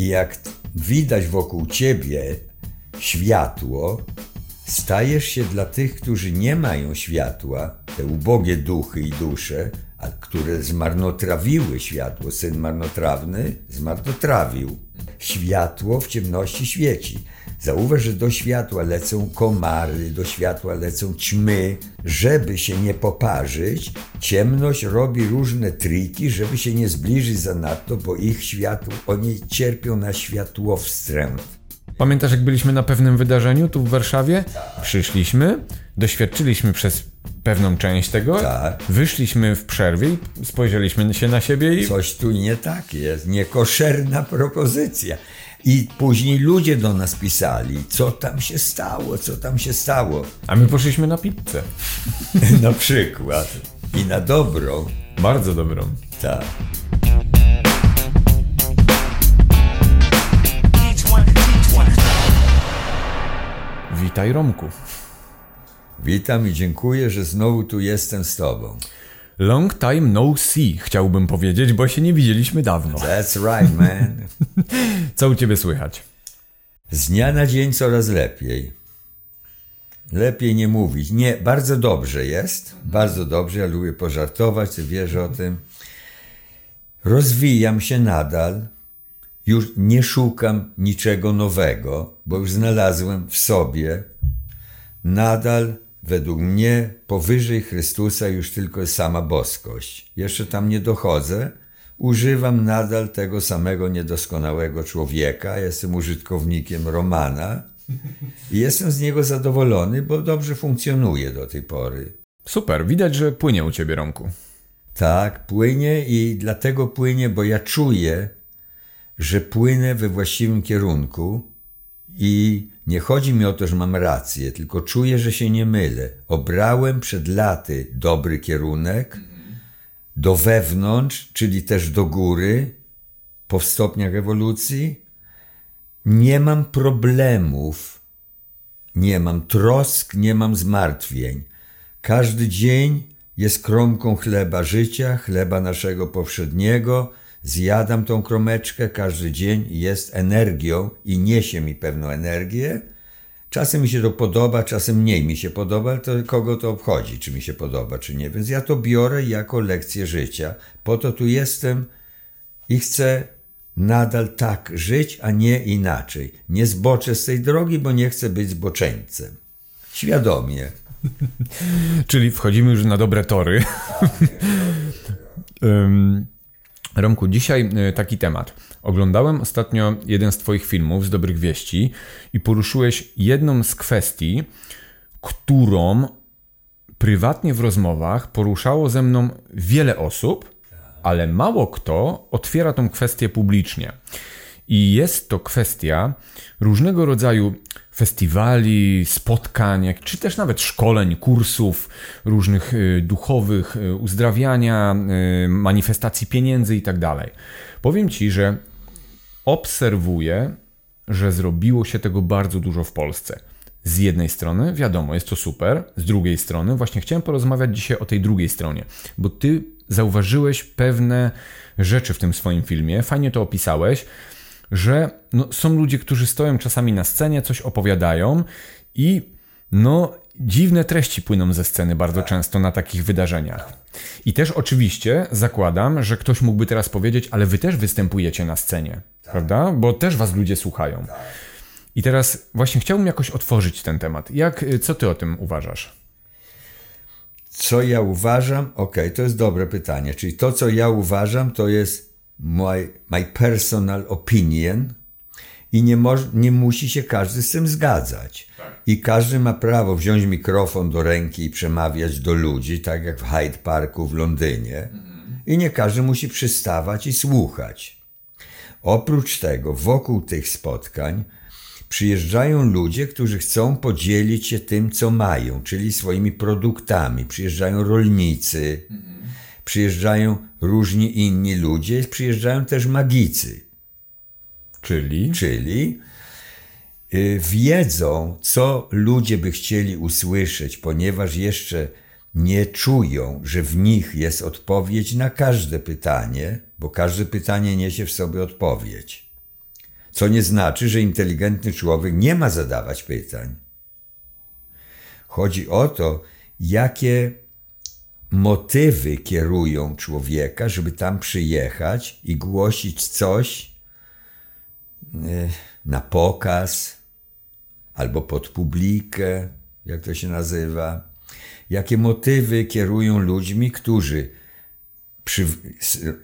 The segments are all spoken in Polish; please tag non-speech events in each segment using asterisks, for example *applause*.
I jak widać wokół ciebie światło, stajesz się dla tych, którzy nie mają światła, te ubogie duchy i dusze, a które zmarnotrawiły światło. Syn marnotrawny zmarnotrawił. Światło w ciemności świeci. Zauważ, że do światła lecą komary, do światła lecą ćmy. Żeby się nie poparzyć, ciemność robi różne triki, żeby się nie zbliżyć zanadto, bo ich światło, oni cierpią na światłowstręt. Pamiętasz, jak byliśmy na pewnym wydarzeniu tu w Warszawie? Przyszliśmy, doświadczyliśmy przez pewną część tego, Tak. wyszliśmy w przerwie i spojrzeliśmy się na siebie i Coś tu nie tak jest, niekoszerna propozycja. I później ludzie do nas pisali, co tam się stało, co tam się stało. a my poszliśmy na pizzę. *laughs* Na przykład. I na dobrą. Bardzo dobrą. Tak. Witaj Romku. Witam i dziękuję, że znowu tu jestem z tobą. Long time no see, chciałbym powiedzieć, bo się nie widzieliśmy dawno. That's right, man. *laughs* Co u ciebie słychać? Z dnia na dzień coraz lepiej. Lepiej nie mówić. Nie, bardzo dobrze jest. Bardzo dobrze. Ja lubię pożartować, ty wiesz o tym. Rozwijam się nadal. Już nie szukam niczego nowego, bo już znalazłem w sobie nadal, według mnie, powyżej Chrystusa już tylko sama boskość. Jeszcze tam nie dochodzę. Używam nadal tego samego niedoskonałego człowieka. Jestem użytkownikiem Romana i jestem z niego zadowolony, bo dobrze funkcjonuje do tej pory. Super, widać, że płynie u ciebie Romku. Tak, płynie i dlatego płynie, bo ja czuję, że płynę we właściwym kierunku i nie chodzi mi o to, że mam rację, tylko czuję, że się nie mylę. Obrałem przed laty dobry kierunek do wewnątrz, czyli też do góry, po stopniach ewolucji. Nie mam problemów, nie mam trosk, nie mam zmartwień. Każdy dzień jest kromką chleba życia, chleba naszego powszedniego. Zjadam tą kromeczkę każdy dzień i jest energią i niesie mi pewną energię. Czasem mi się to podoba, czasem mniej mi się podoba, ale to kogo to obchodzi, czy mi się podoba, czy nie. Więc ja to biorę jako lekcję życia. Po to tu jestem i chcę nadal tak żyć, a nie inaczej. Nie zboczę z tej drogi, bo nie chcę być zboczeńcem. Świadomie. *laughs* Czyli wchodzimy już na dobre tory. *laughs* Ym, Romku, dzisiaj y, taki temat. Oglądałem ostatnio jeden z Twoich filmów z Dobrych Wieści i poruszyłeś jedną z kwestii, którą prywatnie w rozmowach poruszało ze mną wiele osób, ale mało kto otwiera tą kwestię publicznie. I jest to kwestia różnego rodzaju festiwali, spotkań, czy też nawet szkoleń, kursów różnych y, duchowych, y, uzdrawiania, y, manifestacji pieniędzy i tak. Powiem Ci, że obserwuję, że zrobiło się tego bardzo dużo w Polsce. Z jednej strony, wiadomo, jest to super, z drugiej strony, właśnie chciałem porozmawiać dzisiaj o tej drugiej stronie, bo Ty zauważyłeś pewne rzeczy w tym swoim filmie, fajnie to opisałeś, że no, są ludzie, którzy stoją czasami na scenie, coś opowiadają i no, dziwne treści płyną ze sceny bardzo często na takich wydarzeniach. I też oczywiście zakładam, że ktoś mógłby teraz powiedzieć, ale wy też występujecie na scenie, prawda? Bo też was ludzie słuchają. I teraz właśnie chciałbym jakoś otworzyć ten temat. Jak, y, co ty o tym uważasz? Co ja uważam? Okej, to jest dobre pytanie. Czyli to, co ja uważam, to jest my, my personal opinion i nie, moż, nie musi się każdy z tym zgadzać. I każdy ma prawo wziąć mikrofon do ręki i przemawiać do ludzi, tak jak w Hyde Parku w Londynie. I nie każdy musi przystawać i słuchać. Oprócz tego, wokół tych spotkań przyjeżdżają ludzie, którzy chcą podzielić się tym, co mają, czyli swoimi produktami. Przyjeżdżają rolnicy, przyjeżdżają różni inni ludzie, przyjeżdżają też magicy, Czyli? czyli y, wiedzą, co ludzie by chcieli usłyszeć, ponieważ jeszcze nie czują, że w nich jest odpowiedź na każde pytanie, bo każde pytanie niesie w sobie odpowiedź. Co nie znaczy, że inteligentny człowiek nie ma zadawać pytań. Chodzi o to, jakie motywy kierują człowieka, żeby tam przyjechać i głosić coś e, na pokaz albo pod publikę, jak to się nazywa. Jakie motywy kierują ludźmi, którzy przy,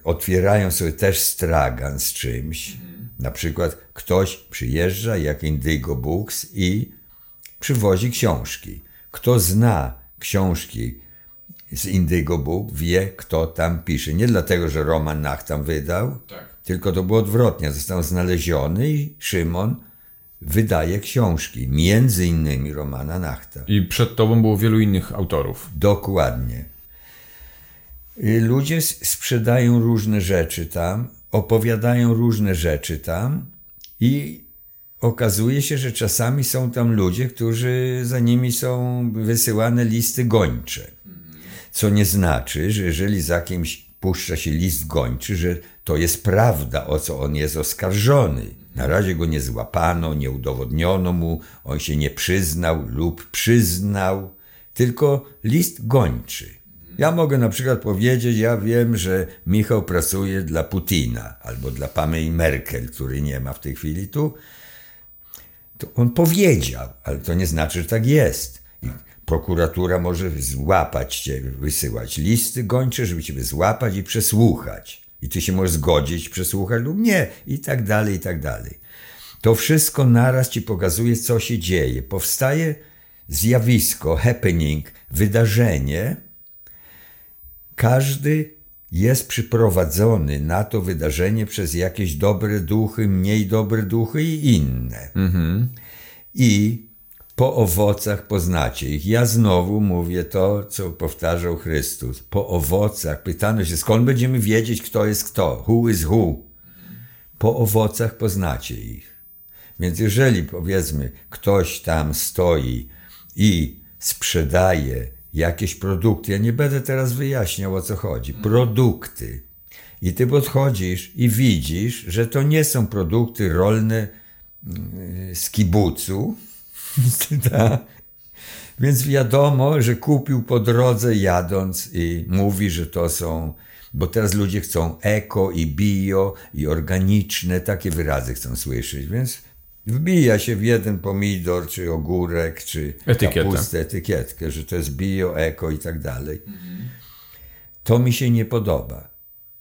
otwierają sobie też stragan z czymś. Na przykład ktoś przyjeżdża jak Indigo Books i przywozi książki. Kto zna książki z Indigo Book, wie, kto tam pisze. Nie dlatego, że Roman Nach tam wydał, Tak. tylko to było odwrotnie. Został znaleziony i Szymon wydaje książki, między innymi Romana Nachta. I przed tobą było wielu innych autorów. Dokładnie. Y, Ludzie sprzedają różne rzeczy tam, opowiadają różne rzeczy tam i okazuje się, że czasami są tam ludzie, którzy za nimi są wysyłane listy gończe. Co nie znaczy, że jeżeli za kimś puszcza się list gończy, że to jest prawda, o co on jest oskarżony. Na razie go nie złapano, nie udowodniono mu, on się nie przyznał lub przyznał, tylko list gończy. Ja mogę na przykład powiedzieć, ja wiem, że Michał pracuje dla Putina albo dla Pameli Merkel, który nie ma w tej chwili tu. To on powiedział, ale to nie znaczy, że tak jest. Prokuratura może złapać cię, wysyłać listy gończe, żeby ciebie złapać i przesłuchać. I ty się możesz zgodzić, przesłuchać lub nie, i tak dalej, i tak dalej. To wszystko naraz ci pokazuje, co się dzieje. Powstaje zjawisko, happening, wydarzenie. Każdy jest przyprowadzony na to wydarzenie przez jakieś dobre duchy, mniej dobre duchy i inne. I po owocach poznacie ich. Ja znowu mówię to, co powtarzał Chrystus. Po owocach pytano się, skąd będziemy wiedzieć, kto jest kto? Who is who? Po owocach poznacie ich. Więc jeżeli powiedzmy, ktoś tam stoi i sprzedaje jakieś produkty, ja nie będę teraz wyjaśniał o co chodzi, produkty. I ty podchodzisz i widzisz, że to nie są produkty rolne mm, z kibucu, *laughs* tak? Więc wiadomo, że kupił po drodze jadąc i mówi, że to są, bo teraz ludzie chcą eko i bio i organiczne, takie wyrazy chcą słyszeć, więc wbija się w jeden pomidor, czy ogórek, czy Etykietę. kapustę, etykietkę, że to jest bio, eko i tak dalej. To mi się nie podoba.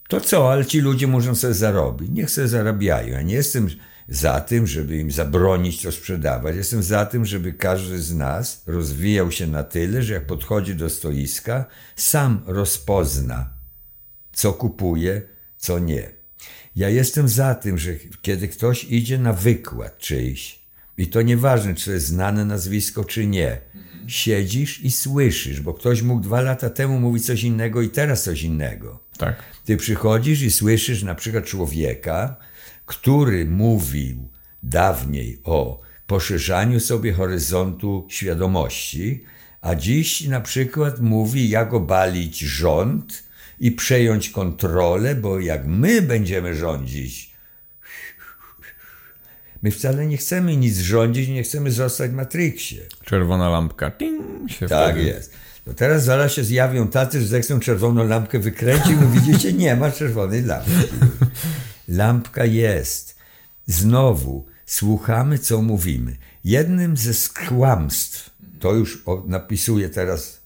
To co, ale ci ludzie muszą sobie zarobić. Niech sobie zarabiają. Ja nie jestem za tym, żeby im zabronić to sprzedawać. Jestem za tym, żeby każdy z nas rozwijał się na tyle, że jak podchodzi do stoiska, sam rozpozna, co kupuje, co nie. Ja jestem za tym, że kiedy ktoś idzie na wykład czyjś, i to nieważne, czy to jest znane nazwisko, czy nie, siedzisz i słyszysz, bo ktoś mógł dwa lata temu mówić coś innego i teraz coś innego. Tak. Ty przychodzisz i słyszysz na przykład człowieka, który mówił dawniej o poszerzaniu sobie horyzontu świadomości, a dziś na przykład mówi, jak obalić rząd i przejąć kontrolę, bo jak my będziemy rządzić, my wcale nie chcemy nic rządzić, nie chcemy zostać w Matrixie. Czerwona lampka. Ting, się Tak wtedy- jest. No teraz zaraz się zjawią tacy, że zechcą czerwoną lampkę wykręcić, bo widzicie, nie ma czerwonej lampki. *laughs* Lampka jest. Znowu słuchamy, co mówimy. Jednym ze kłamstw, to już napisuję teraz,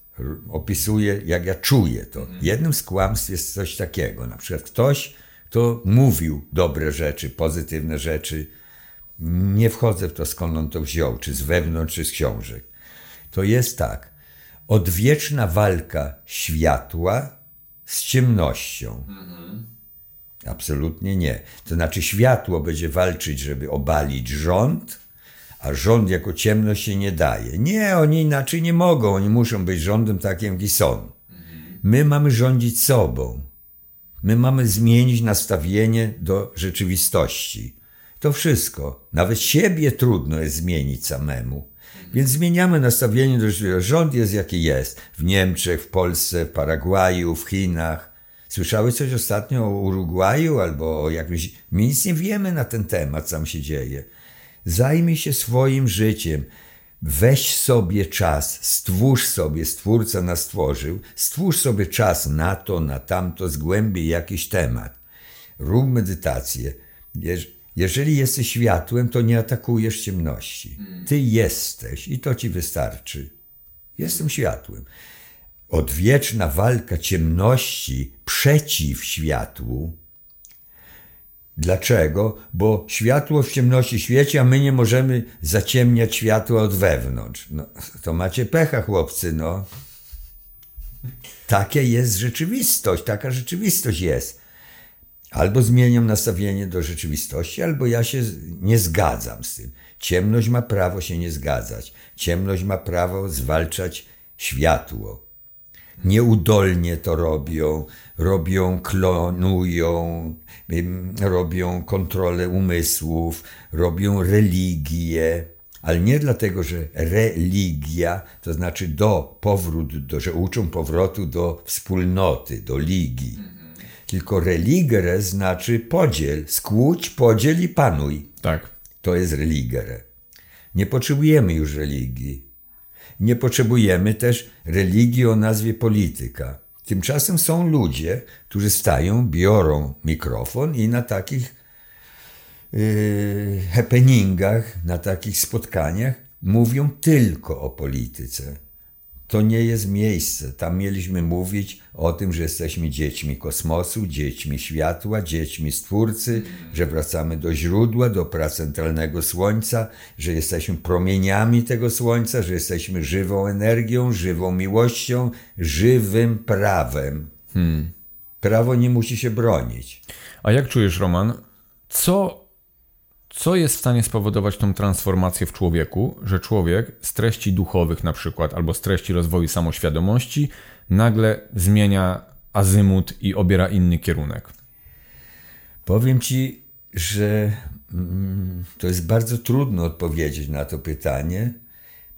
opisuję, jak ja czuję to. Jednym z kłamstw jest coś takiego. Na przykład ktoś, kto mówił dobre rzeczy, pozytywne rzeczy, nie wchodzę w to, skąd on to wziął, czy z wewnątrz, czy z książek. To jest tak. Odwieczna walka światła z ciemnością. Absolutnie nie. To znaczy, światło będzie walczyć, żeby obalić rząd, a rząd jako ciemność się nie daje. Nie, oni inaczej nie mogą. Oni muszą być rządem takim, jaki są. My mamy rządzić sobą. My mamy zmienić nastawienie do rzeczywistości. To wszystko. Nawet siebie trudno jest zmienić samemu. Więc zmieniamy nastawienie do rzeczywistości. Rząd jest jaki jest. W Niemczech, w Polsce, w Paragwaju, w Chinach. Słyszałeś coś ostatnio o Urugwaju albo o jakimś... My nic nie wiemy na ten temat, co tam się dzieje. Zajmij się swoim życiem. Weź sobie czas, stwórz sobie, Stwórca nas stworzył, stwórz sobie czas na to, na tamto, zgłębij jakiś temat. Rób medytację. Jeż- Jeżeli jesteś światłem, to nie atakujesz ciemności. Ty jesteś i to ci wystarczy. Jestem światłem. Odwieczna walka ciemności przeciw światłu. Dlaczego? Bo światło w ciemności świeci, a my nie możemy zaciemniać światła od wewnątrz. No, to macie pecha, chłopcy, no. Taka jest rzeczywistość, taka rzeczywistość jest. Albo zmieniam nastawienie do rzeczywistości, albo ja się nie zgadzam z tym. Ciemność ma prawo się nie zgadzać. Ciemność ma prawo zwalczać światło. Nieudolnie to robią, robią, klonują, robią kontrolę umysłów, robią religię, ale nie dlatego, że religia, to znaczy do powrót, do, że uczą powrotu do wspólnoty, do ligi. Tylko religere znaczy podziel, skłóć, podziel i panuj. Tak. To jest religere. Nie potrzebujemy już religii. Nie potrzebujemy też religii o nazwie polityka. Tymczasem są ludzie, którzy stają, biorą mikrofon i na takich yy, happeningach, na takich spotkaniach mówią tylko o polityce. To nie jest miejsce. Tam mieliśmy mówić o tym, że jesteśmy dziećmi kosmosu, dziećmi światła, dziećmi Stwórcy, że wracamy do źródła, do pracentralnego Słońca, że jesteśmy promieniami tego Słońca, że jesteśmy żywą energią, żywą miłością, żywym prawem. Prawo nie musi się bronić. A jak czujesz, Roman, co, co jest w stanie spowodować tą transformację w człowieku, że człowiek z treści duchowych na przykład, albo z treści rozwoju samoświadomości, nagle zmienia azymut i obiera inny kierunek? Powiem ci, że mm, to jest bardzo trudno odpowiedzieć na to pytanie,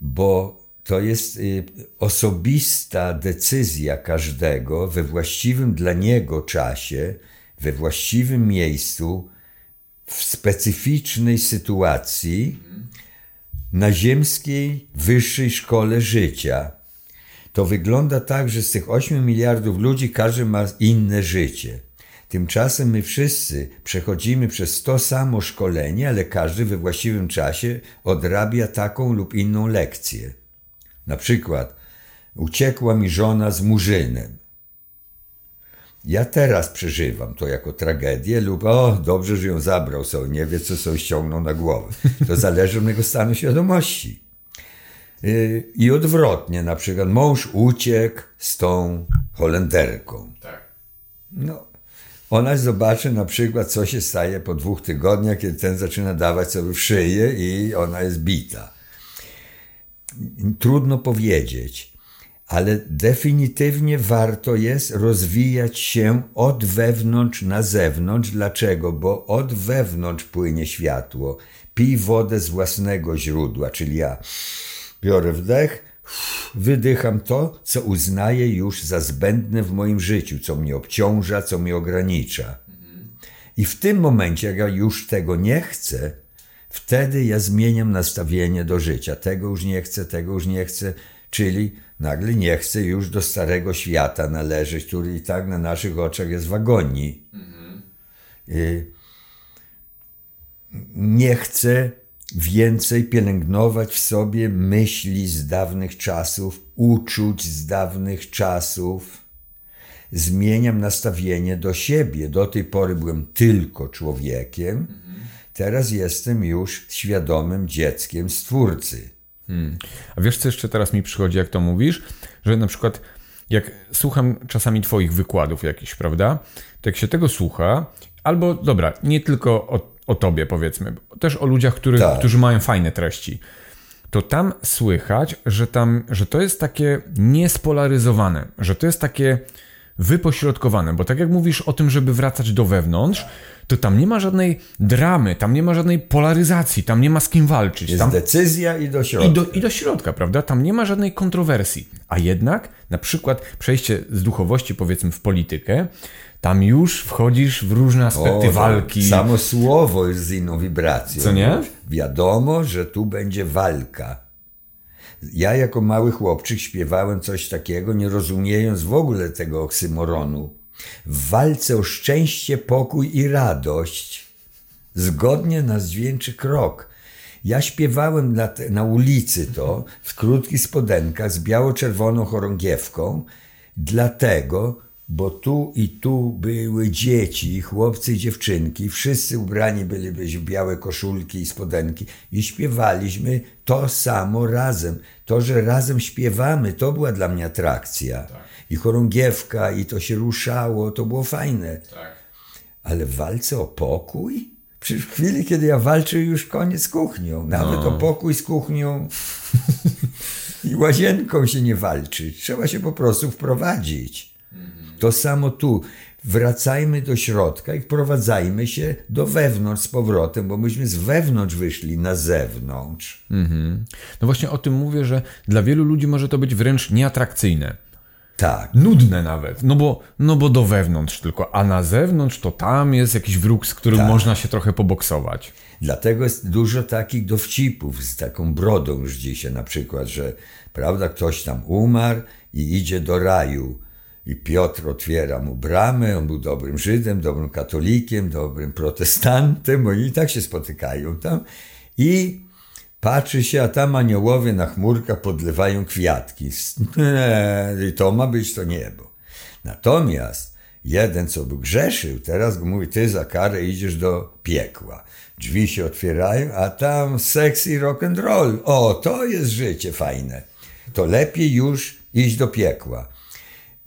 bo to jest y, osobista decyzja każdego we właściwym dla niego czasie, we właściwym miejscu, w specyficznej sytuacji na ziemskiej wyższej szkole życia. To wygląda tak, że z tych 8 miliardów ludzi każdy ma inne życie. Tymczasem my wszyscy przechodzimy przez to samo szkolenie, ale każdy we właściwym czasie odrabia taką lub inną lekcję. Na przykład, uciekła mi żona z murzynem. Ja teraz przeżywam to jako tragedię lub o, dobrze, że ją zabrał, sobie nie wie, co sobie ściągnął na głowę. To zależy od mojego stanu świadomości. Yy, I odwrotnie, na przykład mąż uciekł z tą Holenderką. No, ona zobaczy na przykład, co się staje po dwóch tygodniach, kiedy ten zaczyna dawać sobie w szyję i ona jest bita. Trudno powiedzieć, ale definitywnie warto jest rozwijać się od wewnątrz na zewnątrz. Dlaczego? Bo od wewnątrz płynie światło. Pij wodę z własnego źródła, czyli ja biorę wdech, wydycham to, co uznaję już za zbędne w moim życiu, co mnie obciąża, co mnie ogranicza. I w tym momencie, jak ja już tego nie chcę, wtedy ja zmieniam nastawienie do życia. Tego już nie chcę, tego już nie chcę, czyli nagle nie chcę już do starego świata należeć, który i tak na naszych oczach jest w agonii. Y, Nie chcę więcej pielęgnować w sobie myśli z dawnych czasów, uczuć z dawnych czasów. Zmieniam nastawienie do siebie. Do tej pory byłem tylko człowiekiem, teraz jestem już świadomym dzieckiem Stwórcy. A wiesz, co jeszcze teraz mi przychodzi, jak to mówisz? Że na przykład, jak słucham czasami Twoich wykładów jakichś, prawda? To jak się tego słucha, albo dobra, nie tylko o, o Tobie powiedzmy, też o ludziach, których, Tak. którzy mają fajne treści, to tam słychać, że, tam, że to jest takie niespolaryzowane, że to jest takie wypośrodkowane, bo tak jak mówisz o tym, żeby wracać do wewnątrz, to tam nie ma żadnej dramy, tam nie ma żadnej polaryzacji, tam nie ma z kim walczyć. Jest tam... decyzja i do środka. I do, I do środka, prawda? Tam nie ma żadnej kontrowersji. A jednak, na przykład, przejście z duchowości, powiedzmy, w politykę, tam już wchodzisz w różne aspekty O, walki. Samo słowo jest z inną wibracją. Co nie? Wiadomo, że tu będzie walka. Ja jako mały chłopczyk śpiewałem coś takiego, nie rozumiejąc w ogóle tego oksymoronu. W walce o szczęście, pokój i radość. Zgodnie na dźwięczy krok. Ja śpiewałem na, na ulicy to, w krótkich spodenkach z biało-czerwoną chorągiewką, dlatego, bo tu i tu były dzieci, chłopcy i dziewczynki, wszyscy ubrani byli w białe koszulki i spodenki i śpiewaliśmy to samo razem. To, że razem śpiewamy, to była dla mnie atrakcja. I chorągiewka, i to się ruszało, to było fajne. Ale w walce o pokój? W chwili, kiedy ja walczę, już koniec z kuchnią. Nawet o pokój z kuchnią *laughs* i łazienką się nie walczy. Trzeba się po prostu wprowadzić. To samo tu. Wracajmy do środka i wprowadzajmy się do wewnątrz z powrotem, bo myśmy z wewnątrz wyszli na zewnątrz. No właśnie o tym mówię, że dla wielu ludzi może to być wręcz nieatrakcyjne. Tak. Nudne nawet, no bo, no bo do wewnątrz tylko, a na zewnątrz to tam jest jakiś wróg, z którym Tak. można się trochę poboksować. Dlatego jest dużo takich dowcipów z taką brodą już dzisiaj, na przykład, że prawda, ktoś tam umarł i idzie do raju. I Piotr otwiera mu bramę, on był dobrym Żydem, dobrym katolikiem, dobrym protestantem, bo i tak się spotykają tam. I patrzy się, a tam aniołowie na chmurkach podlewają kwiatki. *laughs* I to ma być to niebo. Natomiast jeden, co był grzeszył, teraz mówi, ty za karę idziesz do piekła. Drzwi się otwierają, a tam seks i rock and roll. O, to jest życie fajne. To lepiej już iść do piekła.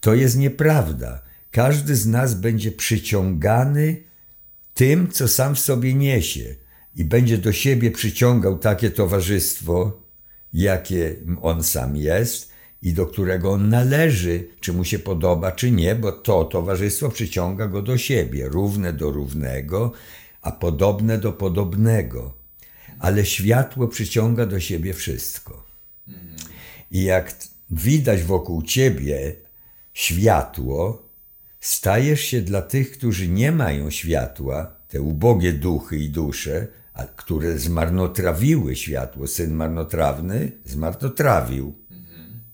To jest nieprawda. Każdy z nas będzie przyciągany tym, co sam w sobie niesie i będzie do siebie przyciągał takie towarzystwo, jakie on sam jest i do którego on należy, czy mu się podoba, czy nie, bo to towarzystwo przyciąga go do siebie, równe do równego, a podobne do podobnego. Ale światło przyciąga do siebie wszystko. I jak widać wokół ciebie światło, stajesz się dla tych, którzy nie mają światła, te ubogie duchy i dusze, a które zmarnotrawiły światło. Syn marnotrawny zmarnotrawił.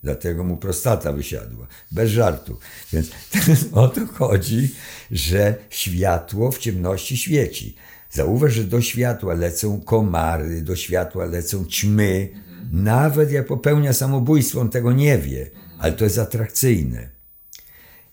Dlatego mu prostata wysiadła. Bez żartu. Więc *laughs* o to chodzi, że światło w ciemności świeci. Zauważ, że do światła lecą komary, do światła lecą ćmy. Nawet jak popełnia samobójstwo, on tego nie wie, ale to jest atrakcyjne.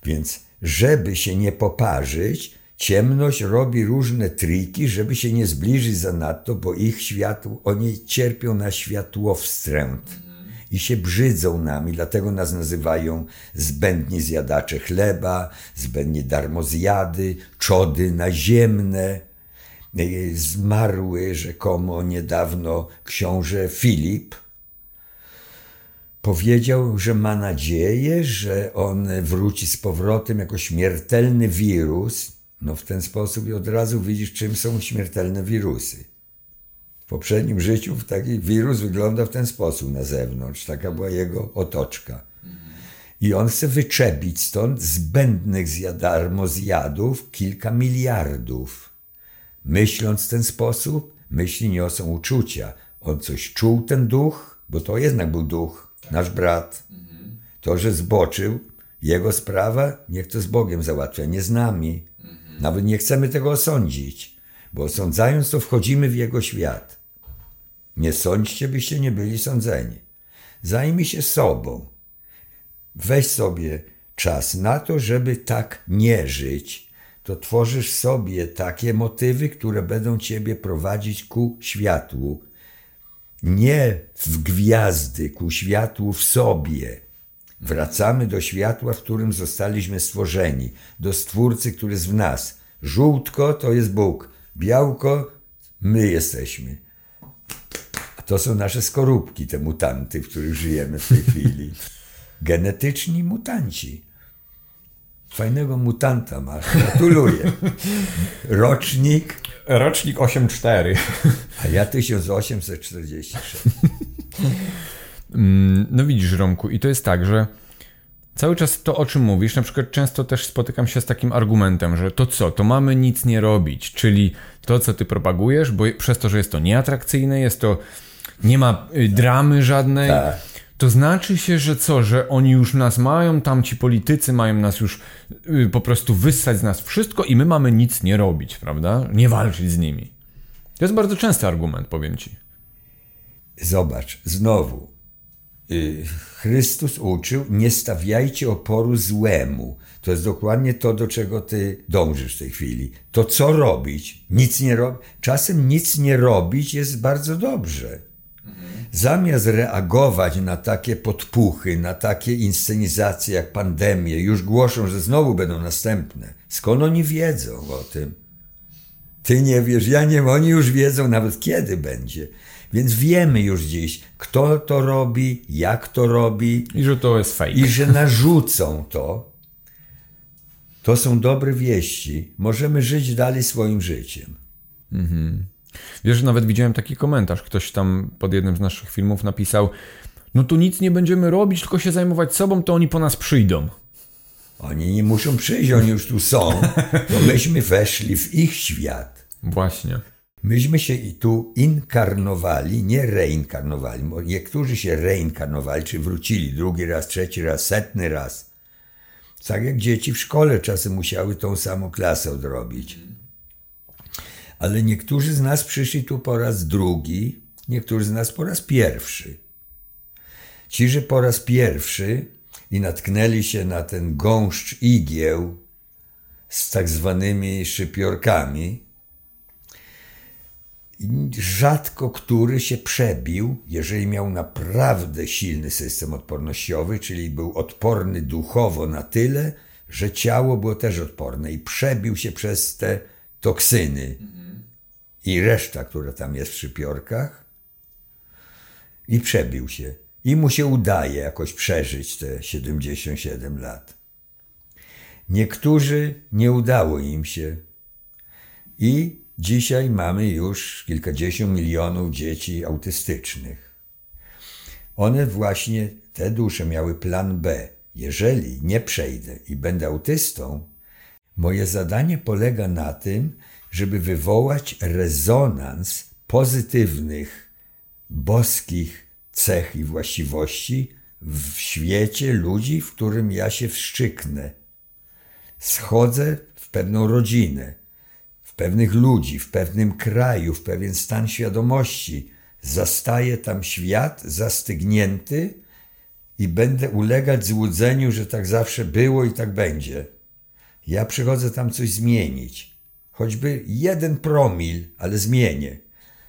Więc, żeby się nie poparzyć, ciemność robi różne triki, żeby się nie zbliżyć zanadto, bo ich światło, oni cierpią na światłowstręt i się brzydzą nami, dlatego nas nazywają zbędni zjadacze chleba, zbędni darmozjady, czody naziemne. Zmarły rzekomo niedawno książę Filip, powiedział, że ma nadzieję, że on wróci z powrotem jako śmiertelny wirus. No w ten sposób i od razu widzisz, czym są śmiertelne wirusy. W poprzednim życiu taki wirus wygląda w ten sposób na zewnątrz. Taka była jego otoczka. I on chce wyczepić stąd zbędnych zjadarmozjadów kilka miliardów. Myśląc w ten sposób, myśli niosą uczucia. On coś czuł, ten duch, bo to jednak był duch, nasz brat. To, że zboczył, jego sprawa, niech to z Bogiem załatwia, nie z nami. Nawet nie chcemy tego osądzić, bo osądzając to wchodzimy w jego świat. Nie sądźcie, byście nie byli sądzeni. Zajmij się sobą. Weź sobie czas na to, żeby tak nie żyć. To tworzysz sobie takie motywy, które będą ciebie prowadzić ku światłu. Nie w gwiazdy, ku światłu w sobie. Wracamy do światła, w którym zostaliśmy stworzeni, do Stwórcy, który jest w nas. Żółtko to jest Bóg, białko my jesteśmy. A to są nasze skorupki, te mutanty, w których żyjemy w tej chwili. *laughs* Genetyczni mutanci. Fajnego mutanta masz, gratuluję. *laughs* Rocznik, Rocznik 8-4. a ja 1846. Mm, No widzisz, Romku, i to jest tak, że cały czas to, o czym mówisz, na przykład często też spotykam się z takim argumentem, że to co, to mamy nic nie robić, czyli to, co ty propagujesz, bo przez to, że jest to nieatrakcyjne, jest to, nie ma y, dramy żadnej, Tak. To znaczy się, że co, że oni już nas mają, tam ci politycy mają nas już y, po prostu wyssać z nas wszystko i my mamy nic nie robić, prawda? Nie walczyć z nimi. To jest bardzo częsty argument, powiem ci. Zobacz, znowu. y, Chrystus uczył, nie stawiajcie oporu złemu. To jest dokładnie to, do czego ty dążysz w tej chwili. To co robić? Nic nie robić. Czasem nic nie robić jest bardzo dobrze. Zamiast reagować na takie podpuchy, na takie inscenizacje jak pandemie, już głoszą, że znowu będą następne. Skąd oni wiedzą o tym? Ty nie wiesz, ja nie wiem, oni już wiedzą nawet kiedy będzie. Więc wiemy już dziś, kto to robi, jak to robi I że to jest fake. i że narzucą to. To są dobre wieści. Możemy żyć dalej swoim życiem. Wiesz, że nawet widziałem taki komentarz. Ktoś tam pod jednym z naszych filmów napisał: No to nic nie będziemy robić, tylko się zajmować sobą, to oni po nas przyjdą. Oni nie muszą przyjść, oni już tu są, bo myśmy weszli w ich świat. Właśnie. Myśmy się i tu inkarnowali, nie reinkarnowali. bo Niektórzy się reinkarnowali, czy wrócili drugi raz, trzeci raz, setny raz. Tak jak dzieci w szkole czasem musiały tą samą klasę odrobić. Ale niektórzy z nas przyszli tu po raz drugi, niektórzy z nas po raz pierwszy. Ci, że po raz pierwszy i natknęli się na ten gąszcz igieł z tak zwanymi szypiorkami, rzadko który się przebił, jeżeli miał naprawdę silny system odpornościowy, czyli był odporny duchowo na tyle, że ciało było też odporne i przebił się przez te toksyny i reszta, która tam jest w szypiorkach i przebił się. I mu się udaje jakoś przeżyć te 77 lat. Niektórzy nie udało im się. I dzisiaj mamy już kilkadziesiąt milionów dzieci autystycznych. One właśnie, te dusze miały plan B. Jeżeli nie przejdę i będę autystą, moje zadanie polega na tym, żeby wywołać rezonans pozytywnych, boskich cech i właściwości w świecie ludzi, w którym ja się wszczyknę. Schodzę w pewną rodzinę, w pewnych ludzi, w pewnym kraju, w pewien stan świadomości. Zastaję tam świat zastygnięty i będę ulegać złudzeniu, że tak zawsze było i tak będzie. Ja przychodzę tam coś zmienić. Choćby jeden promil, ale zmienię.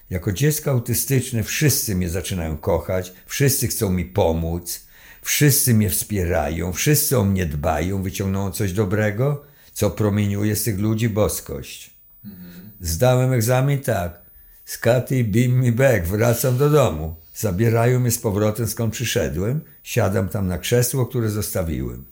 Jako dziecko autystyczne wszyscy mnie zaczynają kochać, wszyscy chcą mi pomóc, wszyscy mnie wspierają, wszyscy o mnie dbają, wyciągną coś dobrego, co promieniuje z tych ludzi boskość. Zdałem egzamin tak. Skaty beam me back, wracam do domu. Zabierają mnie z powrotem skąd przyszedłem, siadam tam na krzesło, które zostawiłem.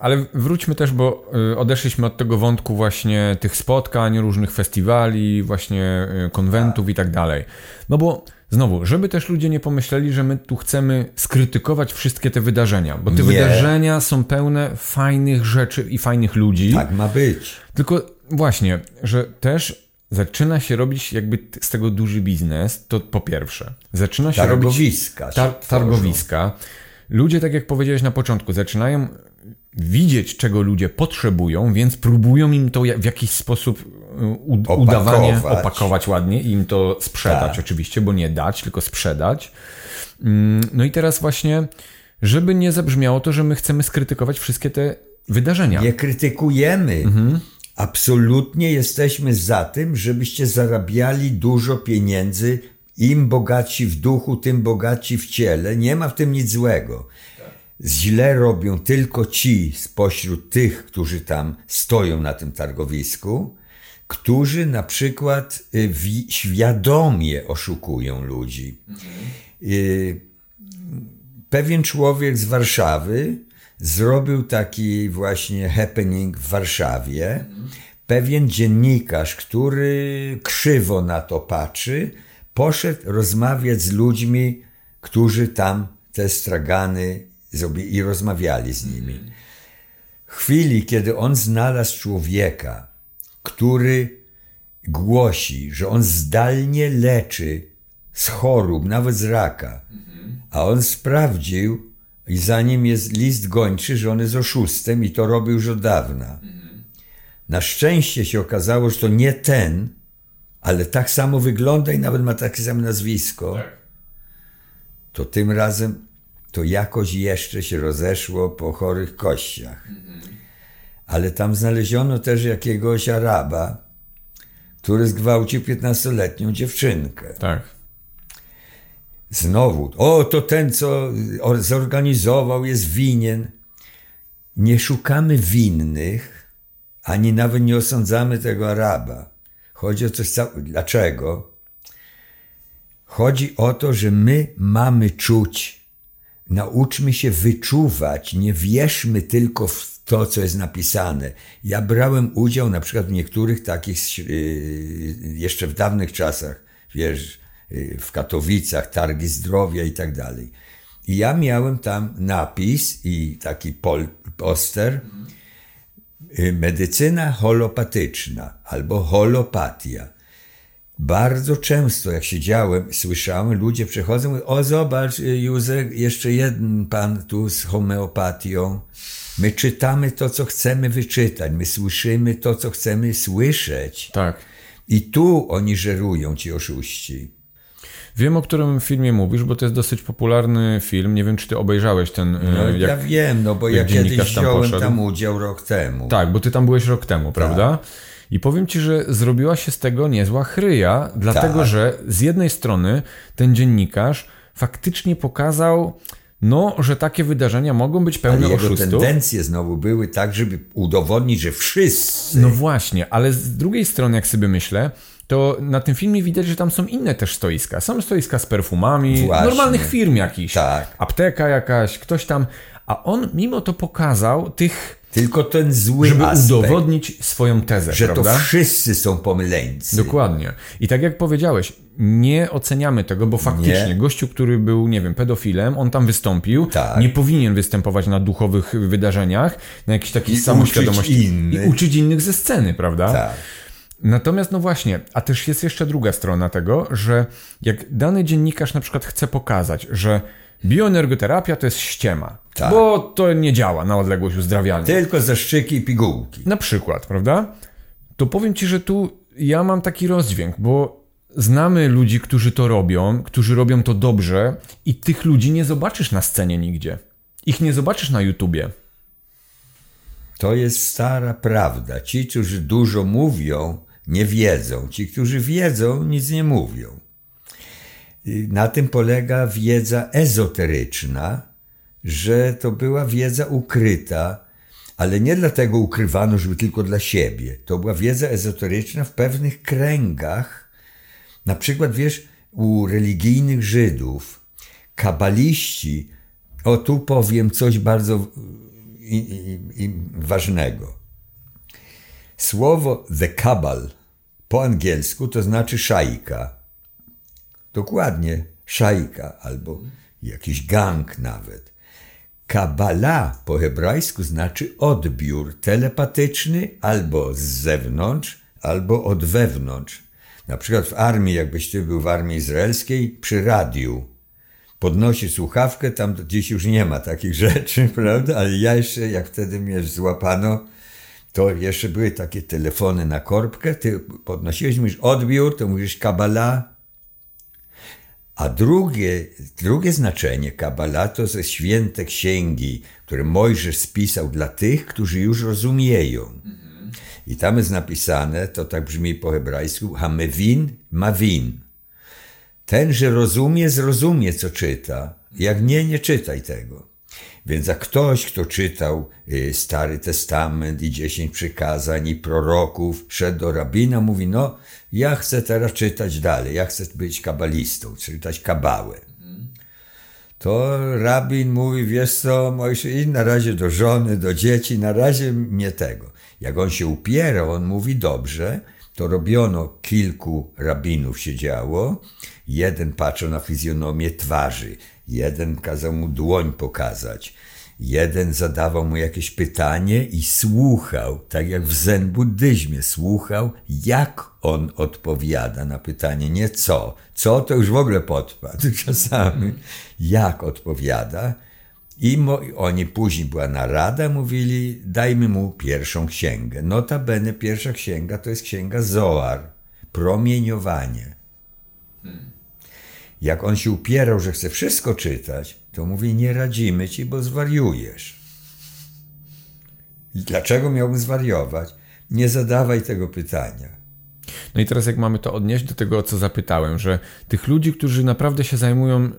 Ale wróćmy też, bo y, odeszliśmy od tego wątku właśnie tych spotkań, różnych festiwali, właśnie y, konwentów i tak dalej. No bo znowu, żeby też ludzie nie pomyśleli, że my tu chcemy skrytykować wszystkie te wydarzenia, bo te Nie. wydarzenia są pełne fajnych rzeczy i fajnych ludzi. Tak ma być. Tylko właśnie, że też zaczyna się robić jakby z tego duży biznes, to po pierwsze. Zaczyna się robić Targowiska. tar- targowiska. Ludzie, tak jak powiedziałeś na początku, zaczynają widzieć, czego ludzie potrzebują, więc próbują im to w jakiś sposób y, u- Opakować. udawanie opakować ładnie i im to sprzedać Tak. oczywiście, bo nie dać, tylko sprzedać. Mm, No i teraz właśnie, żeby nie zabrzmiało to, że my chcemy skrytykować wszystkie te wydarzenia. Nie krytykujemy. Absolutnie jesteśmy za tym, żebyście zarabiali dużo pieniędzy. Im bogatsi w duchu, tym bogatsi w ciele. Nie ma w tym nic złego. Źle robią tylko ci spośród tych, którzy tam stoją na tym targowisku, którzy na przykład y, wi- świadomie oszukują ludzi. Y, pewien człowiek z Warszawy zrobił taki właśnie happening w Warszawie. Pewien dziennikarz, który krzywo na to patrzy, poszedł rozmawiać z ludźmi, którzy tam te stragany i rozmawiali z nimi. W chwili, kiedy on znalazł człowieka, który głosi, że on zdalnie leczy z chorób, nawet z raka, a on sprawdził i za nim jest list gończy, że on jest oszustem i to robił już od dawna. Na szczęście się okazało, że to nie ten, ale tak samo wygląda i nawet ma takie samo nazwisko. To tym razem to jakoś jeszcze się rozeszło po chorych kościach. Ale tam znaleziono też jakiegoś Araba, który zgwałcił 15-letnią dziewczynkę. Tak. Znowu, o, to ten, co zorganizował, jest winien. Nie szukamy winnych, ani nawet nie osądzamy tego Araba. Chodzi o coś całego. Dlaczego? Chodzi o to, że my mamy czuć. Nauczmy się wyczuwać, nie wierzmy tylko w to, co jest napisane. Ja brałem udział na przykład w niektórych takich, yy, jeszcze w dawnych czasach, wiesz, yy, w Katowicach, targi zdrowia i tak dalej. I ja miałem tam napis i taki pol, poster, yy, medycyna holopatyczna albo holopatia. Bardzo często, jak siedziałem, słyszałem, ludzie przychodzą, mówią, o zobacz Józek, jeszcze jeden pan tu z homeopatią. My czytamy to, co chcemy wyczytać, my słyszymy to, co chcemy słyszeć. Tak. I tu oni żerują, ci oszuści. Wiem, o którym filmie mówisz, bo to jest dosyć popularny film. Nie wiem, czy ty obejrzałeś ten. No, e, ja wiem, no bo ja jak kiedyś tam wziąłem poszedł. tam udział rok temu. Tak, bo ty tam byłeś rok temu, prawda? I powiem ci, że zrobiła się z tego niezła chryja, dlatego Tak. że z jednej strony ten dziennikarz faktycznie pokazał, no, że takie wydarzenia mogą być pełne Ale jego oszustów. tendencje znowu były tak, żeby udowodnić, że wszyscy. No właśnie, ale z drugiej strony, jak sobie myślę, to na tym filmie widać, że tam są inne też stoiska. Są stoiska z perfumami, Właśnie. normalnych firm jakichś. Tak. Apteka jakaś, ktoś tam. A on mimo to pokazał tych, Tylko ten zły żeby aspekt, udowodnić swoją tezę, że prawda? to wszyscy są pomyleńcy. Dokładnie. I tak jak powiedziałeś, nie oceniamy tego, bo faktycznie Nie. gościu, który był, nie wiem, pedofilem, on tam wystąpił, Tak. nie powinien występować na duchowych wydarzeniach, na jakichś takich I samoświadomości. uczyć innych. I uczyć innych ze sceny, prawda? Tak. Natomiast, no właśnie, a też jest jeszcze druga strona tego, że jak dany dziennikarz na przykład chce pokazać, że bioenergoterapia to jest ściema, Tak. bo to nie działa na odległość uzdrawialną. Tylko zaszczyki i pigułki. Na przykład, prawda? To powiem ci, że tu ja mam taki rozdźwięk, bo znamy ludzi, którzy to robią, którzy robią to dobrze i tych ludzi nie zobaczysz na scenie nigdzie. Ich nie zobaczysz na YouTubie. To jest stara prawda. Ci, którzy dużo mówią, nie wiedzą. Ci, którzy wiedzą, nic nie mówią. Na tym polega wiedza ezoteryczna, że to była wiedza ukryta, ale nie dlatego ukrywano, żeby tylko dla siebie. To była wiedza ezoteryczna w pewnych kręgach. Na przykład, wiesz, u religijnych Żydów, kabaliści, o tu powiem coś bardzo i, i, i ważnego. Słowo the cabal po angielsku to znaczy szajka. Dokładnie, szajka albo jakiś gang nawet. Kabala po hebrajsku znaczy odbiór telepatyczny albo z zewnątrz, albo od wewnątrz. Na przykład w armii, jakbyś ty był w armii izraelskiej, przy radiu podnosi słuchawkę, tam dziś już nie ma takich *laughs* rzeczy, prawda? Ale ja jeszcze, jak wtedy mnie złapano, to jeszcze były takie telefony na korbkę, ty podnosiłeś, mówisz odbiór, to mówisz kabala. A drugie, drugie znaczenie kabala to ze święte księgi, które Mojżesz spisał dla tych, którzy już rozumieją. I tam jest napisane, to tak brzmi po hebrajsku, hamewin, mawin. Ten, że rozumie, zrozumie, co czyta. Jak nie, nie czytaj tego. Więc jak ktoś, kto czytał y, Stary Testament i dziesięć przykazań i proroków, szedł do rabina, mówi, no, ja chcę teraz czytać dalej, ja chcę być kabalistą, czytać kabałę. to rabin mówi, wiesz co, Mojżesz, idź na razie do żony, do dzieci, na razie nie tego. Jak on się upierał, on mówi, dobrze, to robiono kilku rabinów siedziało, jeden patrzył na fizjonomię twarzy, jeden kazał mu dłoń pokazać, jeden zadawał mu jakieś pytanie i słuchał, tak jak w zen buddyzmie, słuchał, jak on odpowiada na pytanie, nie co. Co to już w ogóle podpadł *laughs* czasami, jak odpowiada. I oni później była narada, mówili, dajmy mu pierwszą księgę. Notabene pierwsza księga to jest księga Zoar, promieniowanie. Jak on się upierał, że chce wszystko czytać, to mówi, nie radzimy ci, bo zwariujesz. I Dlaczego miałbym zwariować? Nie zadawaj tego pytania. No i teraz jak mamy to odnieść do tego, o co zapytałem, że tych ludzi, którzy naprawdę się zajmują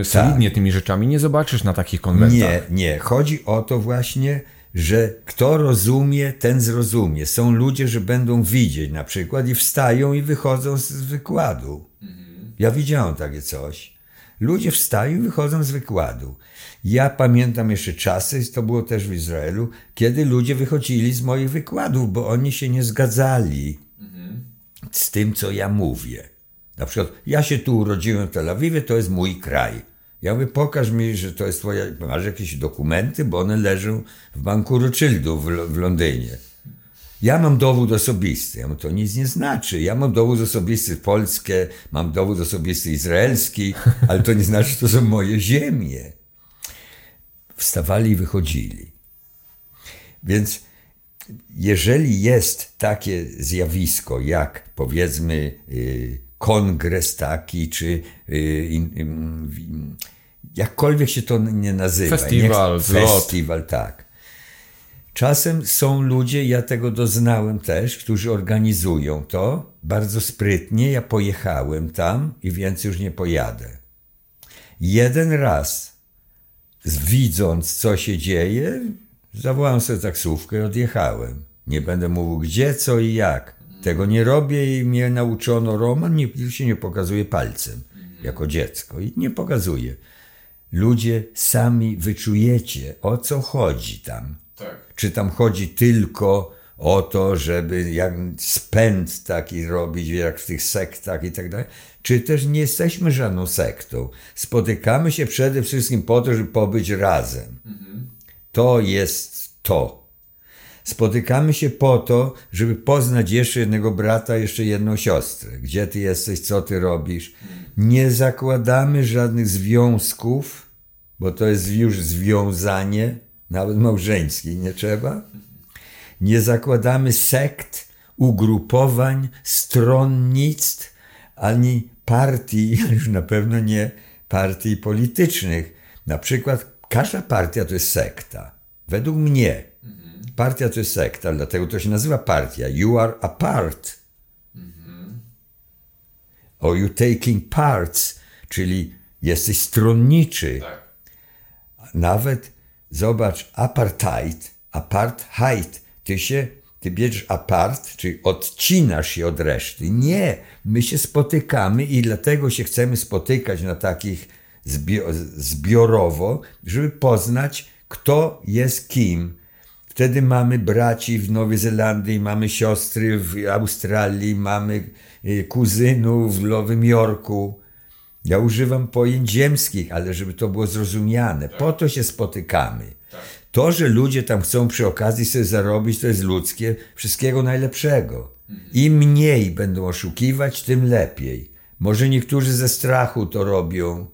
y, solidnie tymi rzeczami, nie zobaczysz na takich konwentach. Nie, nie. Chodzi o to właśnie, że kto rozumie, ten zrozumie. Są ludzie, że będą widzieć na przykład i wstają i wychodzą z wykładu. Ja widziałem takie coś. Ludzie wstają i wychodzą z wykładu. Ja pamiętam jeszcze czasy, to było też w Izraelu, kiedy ludzie wychodzili z moich wykładów, bo oni się nie zgadzali z tym, co ja mówię. Na przykład, ja się tu urodziłem w Tel Awiwie, to jest mój kraj. Ja mówię, pokaż mi, że to jest twoja, masz jakieś dokumenty, bo one leżą w banku Rothschildów w, w Londynie. Ja mam dowód osobisty. Ja mówię, to nic nie znaczy. Ja mam dowód osobisty polskie, mam dowód osobisty izraelski, ale to nie znaczy, że to są moje ziemie. Wstawali i wychodzili. Więc jeżeli jest takie zjawisko, jak powiedzmy y, kongres taki, czy y, ym, jakkolwiek się to nie nazywa. Festiwal. Festiwal, tak. Czasem są ludzie, ja tego doznałem też, którzy organizują to bardzo sprytnie. Ja pojechałem tam i więcej już nie pojadę. Jeden raz, widząc co się dzieje, zawołałem sobie taksówkę i odjechałem. Nie będę mówił gdzie, co i jak. Tego nie robię i mnie nauczono Roman, nie, się nie pokazuje palcem jako dziecko i nie pokazuje. Ludzie sami wyczujecie, o co chodzi tam. Czy tam chodzi tylko o to, żeby jak spęd taki robić, jak w tych sektach i tak dalej, czy też nie jesteśmy żadną sektą. Spotykamy się przede wszystkim po to, żeby pobyć razem. To jest to. Spotykamy się po to, żeby poznać jeszcze jednego brata, jeszcze jedną siostrę. Gdzie ty jesteś, co ty robisz. Nie zakładamy żadnych związków, bo to jest już związanie, nawet małżeńskie, nie trzeba. Nie zakładamy sekt, ugrupowań, stronnictw, ani partii, *laughs* już na pewno nie partii politycznych. Na przykład każda partia to jest sekta. Według mnie partia to jest sekta, dlatego to się nazywa partia. You are a part. Or you taking parts, czyli jesteś stronniczy. Nawet zobacz, apartheid, apartheid, ty się, ty bierzesz apart, czyli odcinasz się od reszty. Nie, my się spotykamy i dlatego się chcemy spotykać na takich zbio- zbiorowo, żeby poznać, kto jest kim. Wtedy mamy braci w Nowej Zelandii, mamy siostry w Australii, mamy y, kuzynów w Nowym Jorku. Ja używam pojęć ziemskich, ale żeby to było zrozumiane. Po to się spotykamy. To, że ludzie tam chcą przy okazji sobie zarobić, to jest ludzkie. Wszystkiego najlepszego. Im mniej będą oszukiwać, tym lepiej. Może niektórzy ze strachu to robią,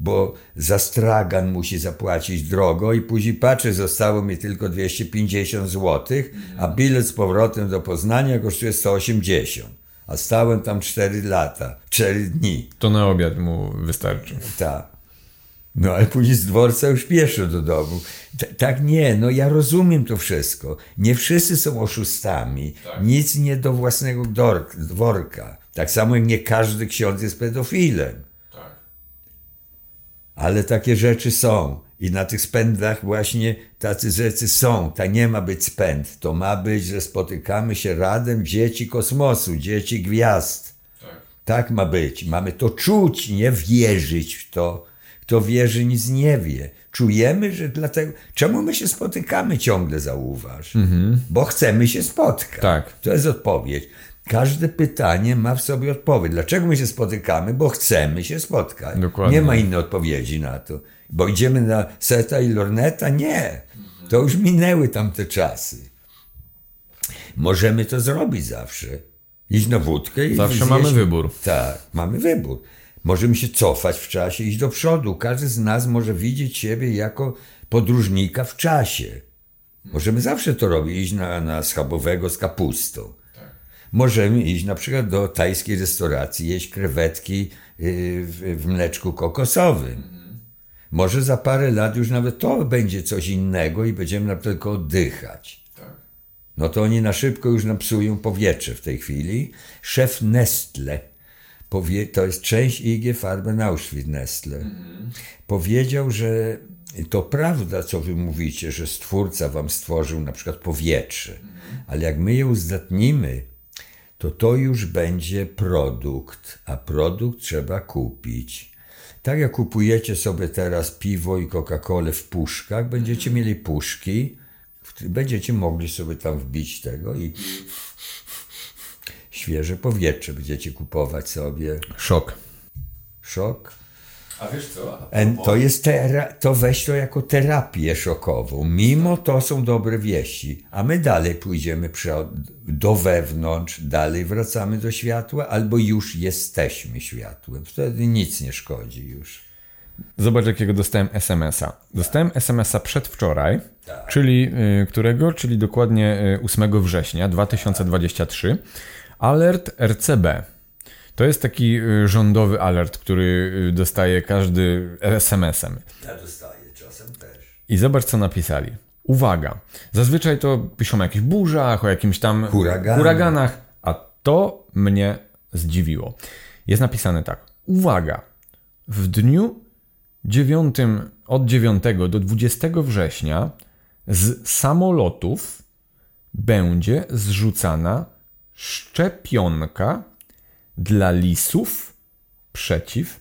bo za stragan musi zapłacić drogo i później patrzy, zostało mi tylko 250 zł, a bilet z powrotem do Poznania kosztuje 180. A stałem tam 4 lata, 4 dni. To na obiad mu wystarczy. Tak. No ale później z dworca już pieszo do domu. T- tak nie, no ja rozumiem to wszystko. Nie wszyscy są oszustami. Nic nie do własnego dworka. Tak samo jak nie każdy ksiądz jest pedofilem. Ale takie rzeczy są. I na tych spędach właśnie tacy rzeczy są. Tak nie ma być spęd. To ma być, że spotykamy się razem dzieci kosmosu, dzieci gwiazd. Tak ma być. Mamy to czuć, nie wierzyć w to. Kto wierzy, nic nie wie. Czujemy, że dlatego. Czemu my się spotykamy ciągle, zauważ? Bo chcemy się spotkać. Tak. To jest odpowiedź. Każde pytanie ma w sobie odpowiedź. Dlaczego my się spotykamy? Bo chcemy się spotkać. Dokładnie. Nie ma innej odpowiedzi na to. Bo idziemy na Seta i Lorneta? Nie. To już minęły tamte czasy. Możemy to zrobić zawsze. Iść na wódkę i Zawsze zjeść- mamy wybór. Tak, mamy wybór. Możemy się cofać w czasie, iść do przodu. Każdy z nas może widzieć siebie jako podróżnika w czasie. Możemy zawsze to robić, iść na, na schabowego z kapustą. Możemy iść na przykład do tajskiej restauracji, jeść krewetki yy, w, mleczku kokosowym. Może za parę lat już nawet to będzie coś innego i będziemy na tylko oddychać. No to oni na szybko już nam psują powietrze w tej chwili. Szef Nestle, powie, to jest część IG Farben Auschwitz Nestle, powiedział, że to prawda, co wy mówicie, że Stwórca wam stworzył na przykład powietrze, ale jak my je uzdatnimy, to to już będzie produkt, a produkt trzeba kupić. Tak jak kupujecie sobie teraz piwo i Coca-Colę w puszkach, będziecie mieli puszki, będziecie mogli sobie tam wbić tego i świeże powietrze będziecie kupować sobie. Szok. Szok. A wiesz co? To jest tera- to weź to jako terapię szokową. Mimo to są dobre wieści, a my dalej pójdziemy do wewnątrz, dalej wracamy do światła, albo już jesteśmy światłem. Wtedy nic nie szkodzi już. Zobacz, jakiego dostałem SMS-a. Dostałem SMS-a przedwczoraj, czyli y, którego? Czyli dokładnie y, 8 września 2023. Alert RCB. To jest taki y, rządowy alert, który y, dostaje każdy SMS-em. Ja dostaję czasem też. I zobacz, co napisali. Uwaga. Zazwyczaj to piszą o jakichś burzach, o jakimś tam Huraganach. huraganach, a to mnie zdziwiło. Jest napisane tak. Uwaga. W dniu 9, od 9 do 20 września z samolotów będzie zrzucana szczepionka dla lisów przeciw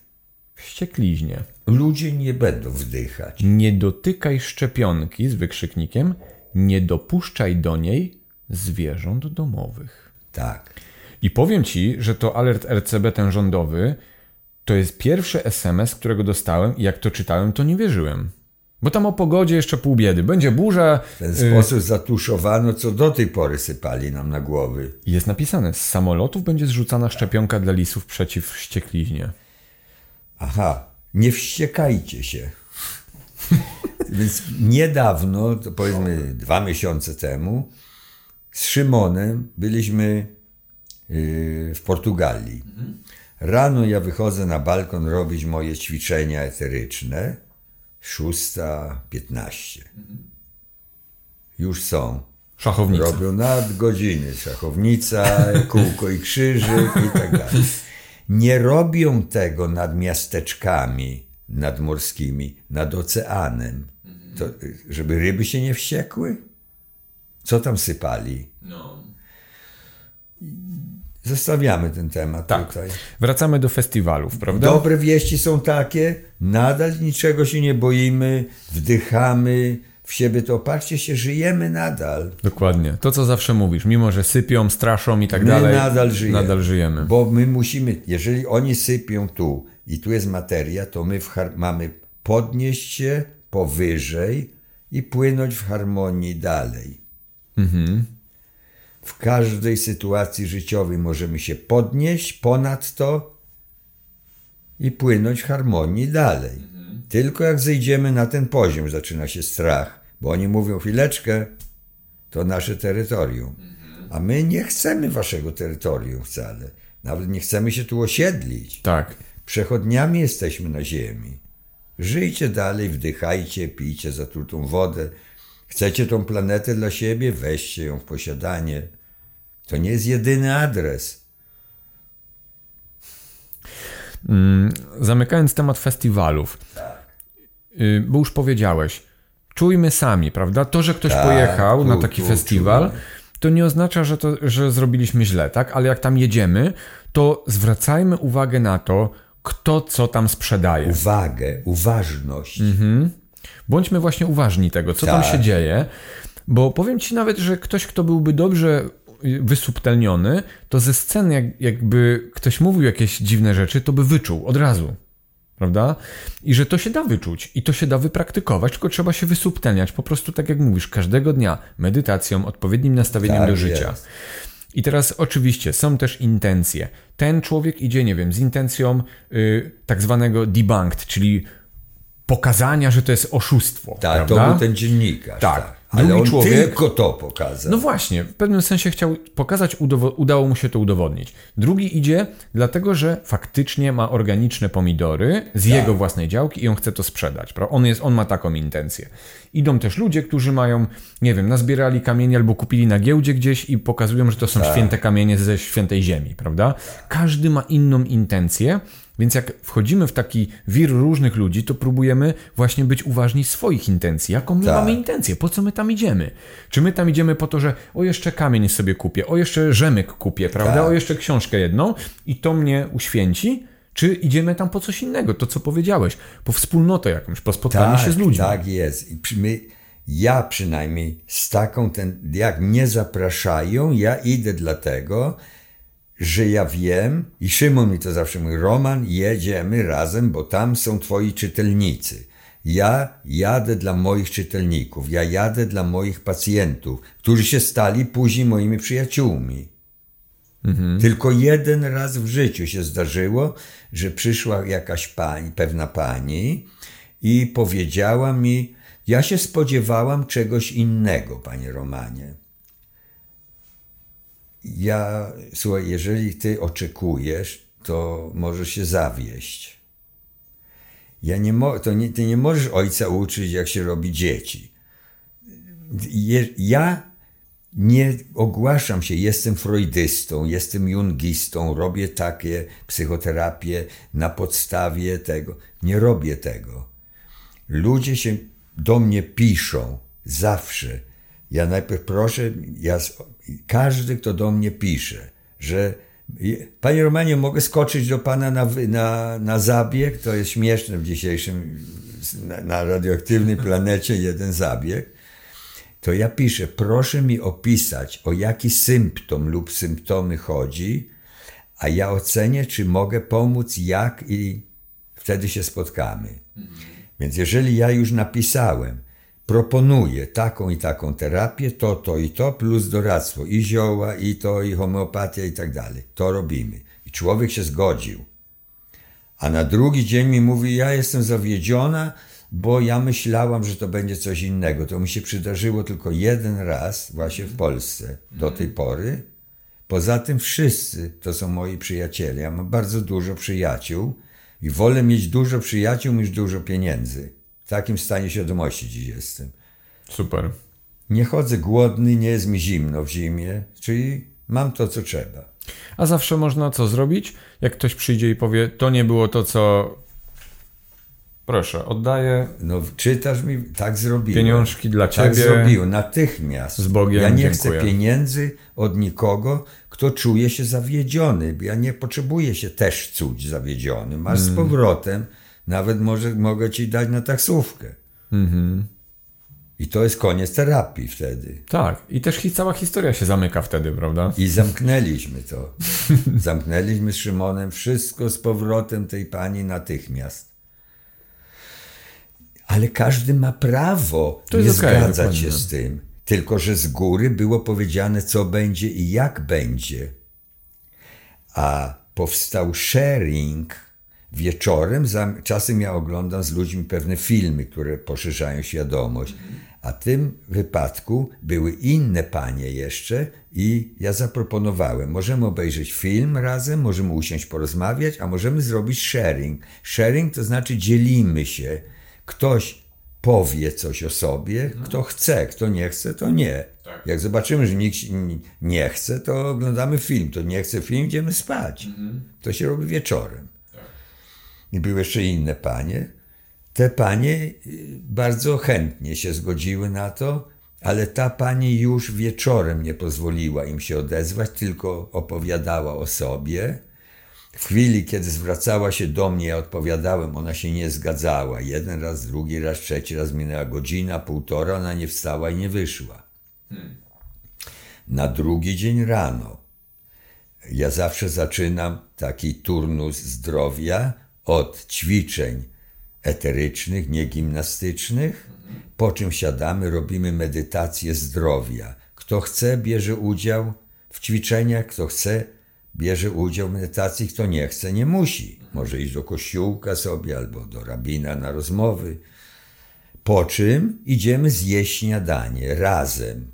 wściekliźnie. Ludzie nie będą wdychać. Nie dotykaj szczepionki z wykrzyknikiem, nie dopuszczaj do niej zwierząt domowych. Tak. I powiem ci, że to alert RCB ten rządowy to jest pierwszy SMS, którego dostałem i jak to czytałem, to nie wierzyłem. Bo tam o pogodzie jeszcze pół biedy. Będzie burza. W ten y, sposób zatuszowano, co do tej pory sypali nam na głowy. Jest napisane, z samolotów będzie zrzucana szczepionka dla lisów przeciw wściekliźnie. Aha, nie wściekajcie się. *laughs* Więc niedawno, to powiedzmy dwa miesiące temu, z Szymonem byliśmy yy, w Portugalii. Rano ja wychodzę na balkon robić moje ćwiczenia eteryczne. 6.15. Już są. Szachownica. Robią nadgodziny, szachownica, *laughs* kółko i krzyżyk i tak dalej. Nie robią tego nad miasteczkami nadmorskimi, nad oceanem, to, żeby ryby się nie wściekły? Co tam sypali? Zostawiamy ten temat Tak. tutaj. Wracamy do festiwalów, prawda? Dobre wieści są takie, nadal niczego się nie boimy, wdychamy w siebie, to patrzcie się, żyjemy nadal. Dokładnie. To, co zawsze mówisz. Mimo, że sypią, straszą i tak My dalej. nadal żyjemy. Nadal żyjemy. Bo my musimy, jeżeli oni sypią tu i tu jest materia, to my mamy podnieść się powyżej i płynąć w harmonii dalej. W każdej sytuacji życiowej możemy się podnieść ponad to i płynąć w harmonii dalej. Tylko jak zejdziemy na ten poziom, zaczyna się strach, bo oni mówią chwileczkę, to nasze terytorium. A my nie chcemy waszego terytorium wcale. Nawet nie chcemy się tu osiedlić. Tak. Przechodniami jesteśmy na ziemi. Żyjcie dalej, wdychajcie, pijcie zatrutą wodę. Chcecie tą planetę dla siebie? Weźcie ją w posiadanie. To nie jest jedyny adres. Zamykając temat festiwalów, y, bo już powiedziałeś, czujmy sami, prawda? To, że ktoś Tak, pojechał tu, na taki tu festiwal, czujmy. to nie oznacza, że, to, że zrobiliśmy źle, tak? Ale jak tam jedziemy, to zwracajmy uwagę na to, kto co tam sprzedaje. Uwagę, uważność. Bądźmy właśnie uważni tego, co tam Tak. się dzieje, bo powiem ci nawet, że ktoś, kto byłby dobrze wysubtelniony, to ze sceny, jak, jakby ktoś mówił jakieś dziwne rzeczy, to by wyczuł od razu. Prawda? I że to się da wyczuć i to się da wypraktykować, tylko trzeba się wysubtelniać. Po prostu, tak jak mówisz, każdego dnia medytacją, odpowiednim nastawieniem Tak do życia. jest. I teraz oczywiście są też intencje. Ten człowiek idzie, nie wiem, z intencją y, tak zwanego debunked, czyli pokazania, że to jest oszustwo. Tak, to prawda? był ten dziennikarz. Tak. Ale Drugi on człowiek- tylko to pokazał. No właśnie, w pewnym sensie chciał pokazać, udało mu się to udowodnić. Drugi idzie dlatego, że faktycznie ma organiczne pomidory z Tak. jego własnej działki i on chce to sprzedać. On, jest, on ma taką intencję. Idą też ludzie, którzy mają, nie wiem, nazbierali kamienie albo kupili na giełdzie gdzieś i pokazują, że to są Tak. święte kamienie ze świętej ziemi, prawda? Każdy ma inną intencję. Więc jak wchodzimy w taki wir różnych ludzi, to próbujemy właśnie być uważni swoich intencji. Jaką my Tak. mamy intencję? Po co my tam idziemy? Czy my tam idziemy po to, że o jeszcze kamień sobie kupię, o jeszcze rzemyk kupię, prawda? Tak. O jeszcze książkę jedną i to mnie uświęci? Czy idziemy tam po coś innego? To, co powiedziałeś, po wspólnotę jakąś, po spotkanie tak, się z ludźmi. Tak jest. I my, ja przynajmniej z taką, ten, jak mnie zapraszają, ja idę dlatego, że ja wiem, i Szymon mi to zawsze mówi, Roman, jedziemy razem, bo tam są twoi czytelnicy. Ja jadę dla moich czytelników, ja jadę dla moich pacjentów, którzy się stali później moimi przyjaciółmi. Tylko jeden raz w życiu się zdarzyło, że przyszła jakaś pani, pewna pani i powiedziała mi, ja się spodziewałam czegoś innego, panie Romanie. Ja, słuchaj, jeżeli ty oczekujesz, to możesz się zawieść. Ja nie mo- to nie, ty nie możesz ojca uczyć, jak się robi dzieci. Je, ja nie ogłaszam się, jestem freudystą, jestem jungistą, robię takie psychoterapię na podstawie tego. Nie robię tego. Ludzie się do mnie piszą zawsze. Ja najpierw proszę, ja, każdy, kto do mnie pisze, że Panie Romanie, mogę skoczyć do Pana na, na, na zabieg? To jest śmieszne w dzisiejszym, na, na radioaktywnej planecie jeden zabieg to ja piszę, proszę mi opisać, o jaki symptom lub symptomy chodzi, a ja ocenię, czy mogę pomóc, jak i wtedy się spotkamy. Więc jeżeli ja już napisałem, proponuję taką i taką terapię, to, to i to, plus doradztwo i zioła, i to, i homeopatia i tak dalej, to robimy. I człowiek się zgodził. A na drugi dzień mi mówi, ja jestem zawiedziona, bo ja myślałam, że to będzie coś innego. To mi się przydarzyło tylko jeden raz właśnie w Polsce do tej pory. Poza tym wszyscy to są moi przyjaciele. Ja mam bardzo dużo przyjaciół i wolę mieć dużo przyjaciół niż dużo pieniędzy. W takim stanie świadomości dziś jestem. Super. Nie chodzę głodny, nie jest mi zimno w zimie, czyli mam to, co trzeba. A zawsze można co zrobić? Jak ktoś przyjdzie i powie, to nie było to, co. Proszę, oddaję. No, czytasz mi, tak zrobiłem. Pieniążki dla tak ciebie. zrobiłem, natychmiast. Z Bogiem, Ja nie dziękuję. chcę pieniędzy od nikogo, kto czuje się zawiedziony. Ja nie potrzebuję się też czuć zawiedziony. Masz Mm. z powrotem, nawet może mogę ci dać na taksówkę. Mhm. I to jest koniec terapii wtedy. Tak. I też cała historia się zamyka wtedy, prawda? I zamknęliśmy to. *laughs* Zamknęliśmy z Szymonem wszystko z powrotem tej pani natychmiast. Ale każdy ma prawo To nie zgadzać się z tym. Tylko, że z góry było powiedziane, co będzie i jak będzie. A powstał sharing wieczorem. Zam- Czasem ja oglądam z ludźmi pewne filmy, które poszerzają świadomość. A w tym wypadku były inne panie jeszcze i ja zaproponowałem, możemy obejrzeć film razem, możemy usiąść porozmawiać, a możemy zrobić sharing. Sharing to znaczy dzielimy się. Ktoś powie coś o sobie, kto chce, kto nie chce, to nie. Jak zobaczymy, że nikt nie chce, to oglądamy film. To nie chce film, idziemy spać. To się robi wieczorem. I były jeszcze inne panie. Te panie y, bardzo chętnie się zgodziły na to, ale ta pani już wieczorem nie pozwoliła im się odezwać, tylko opowiadała o sobie. W chwili, kiedy zwracała się do mnie, ja odpowiadałem, ona się nie zgadzała. Jeden raz, drugi raz, trzeci raz minęła godzina, półtora, ona nie wstała i nie wyszła. Na drugi dzień rano ja zawsze zaczynam taki turnus zdrowia od ćwiczeń eterycznych, nie gimnastycznych, po czym siadamy, robimy medytację zdrowia. Kto chce, bierze udział w ćwiczeniach, kto chce, bierze udział w medytacji, kto nie chce, nie musi. Może iść do kościółka sobie albo do rabina na rozmowy. Po czym idziemy zjeść śniadanie razem.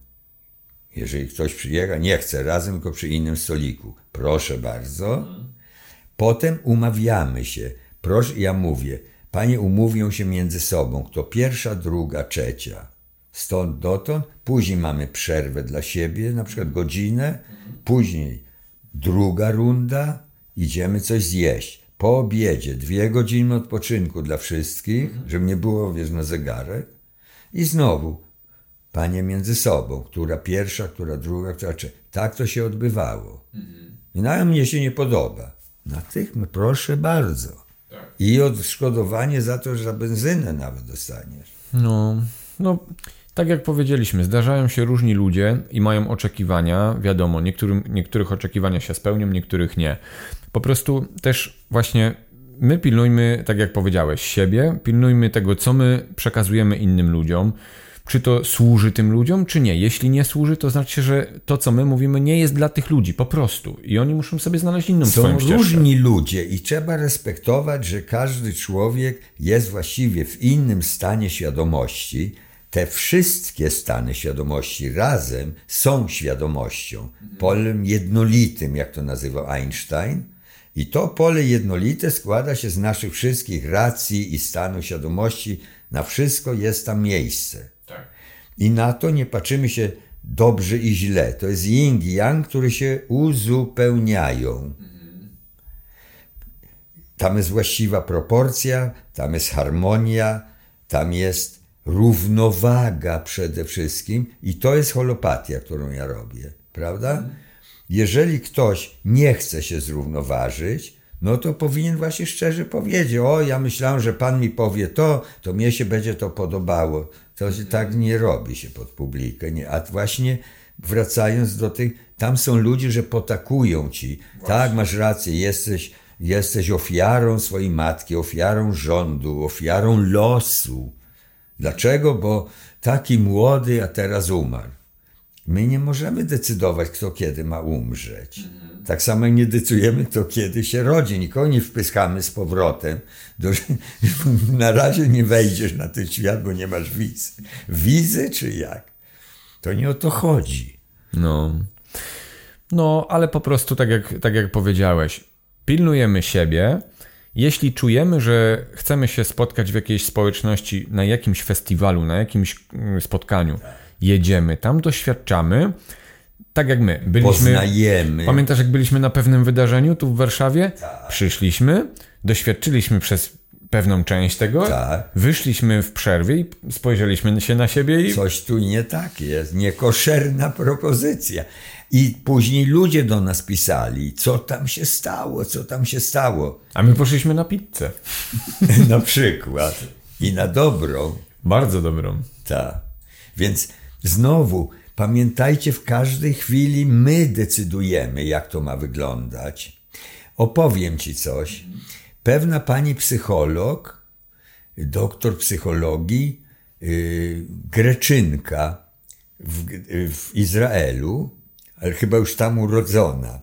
Jeżeli ktoś przyjecha, nie chce razem, tylko przy innym stoliku. Proszę bardzo. Potem umawiamy się. Proszę, ja mówię, panie umówią się między sobą, kto pierwsza, druga, trzecia. Stąd dotąd, później mamy przerwę dla siebie, na przykład godzinę, później druga runda, idziemy coś zjeść. Po obiedzie dwie godziny odpoczynku dla wszystkich, żeby nie było, wiesz, na zegarek. I znowu, panie między sobą, która pierwsza, która druga, która trzecia. Tak to się odbywało. I nawet mnie się nie podoba. Natychmiast, proszę bardzo. I odszkodowanie za to, że za benzynę nawet dostaniesz. No, no, tak jak powiedzieliśmy, zdarzają się różni ludzie i mają oczekiwania. Wiadomo, niektórym, niektórych oczekiwania się spełnią, niektórych nie. Po prostu też właśnie my pilnujmy, tak jak powiedziałeś, siebie, pilnujmy tego, co my przekazujemy innym ludziom. Czy to służy tym ludziom, czy nie? Jeśli nie służy, to znaczy, że to, co my mówimy, nie jest dla tych ludzi, po prostu. I oni muszą sobie znaleźć inną Są swoją ścieżkę. różni ludzie i trzeba respektować, że każdy człowiek jest właściwie w innym stanie świadomości. Te wszystkie stany świadomości razem są świadomością, polem jednolitym, jak to nazywał Einstein. I to pole jednolite składa się z naszych wszystkich racji i stanu świadomości. Na wszystko jest tam miejsce. I na to nie patrzymy się dobrze i źle. To jest yin i yang, które się uzupełniają. Tam jest właściwa proporcja, tam jest harmonia, tam jest równowaga przede wszystkim i to jest holopatia, którą ja robię, prawda? Jeżeli ktoś nie chce się zrównoważyć, no to powinien właśnie szczerze powiedzieć, o ja myślałem, że pan mi powie to, to mnie się będzie to podobało. To się tak nie robi się pod publikę, nie? A właśnie wracając do tych, tam są ludzie, że potakują ci. Tak, masz rację, jesteś, jesteś ofiarą swojej matki, ofiarą rządu, ofiarą losu. Dlaczego? Bo taki młody, a teraz umarł. My nie możemy decydować, kto kiedy ma umrzeć. Tak samo nie decydujemy, kto kiedy się rodzi. Nikogo nie wpychamy z powrotem. Do, *laughs* na razie nie wejdziesz na ten świat, bo nie masz wizy. Wizy czy jak? To nie o to chodzi. No. No, ale po prostu tak jak, tak jak powiedziałeś, pilnujemy siebie. Jeśli czujemy, że chcemy się spotkać w jakiejś społeczności, na jakimś festiwalu, na jakimś mm, spotkaniu, jedziemy tam, doświadczamy. Tak jak my. Byliśmy, Poznajemy. Pamiętasz, jak byliśmy na pewnym wydarzeniu tu w Warszawie? Przyszliśmy, doświadczyliśmy przez pewną część tego, Tak. wyszliśmy w przerwie i spojrzeliśmy się na siebie i Coś tu nie tak jest, niekoszerna propozycja. I później ludzie do nas pisali, co tam się stało, co tam się stało. A my poszliśmy na pizzę. *laughs* na przykład. I na dobrą. Bardzo dobrą. Tak. Więc znowu pamiętajcie, w każdej chwili my decydujemy, jak to ma wyglądać. Opowiem ci coś. Pewna pani psycholog, doktor psychologii, yy, Greczynka w, w Izraelu, ale chyba już tam urodzona,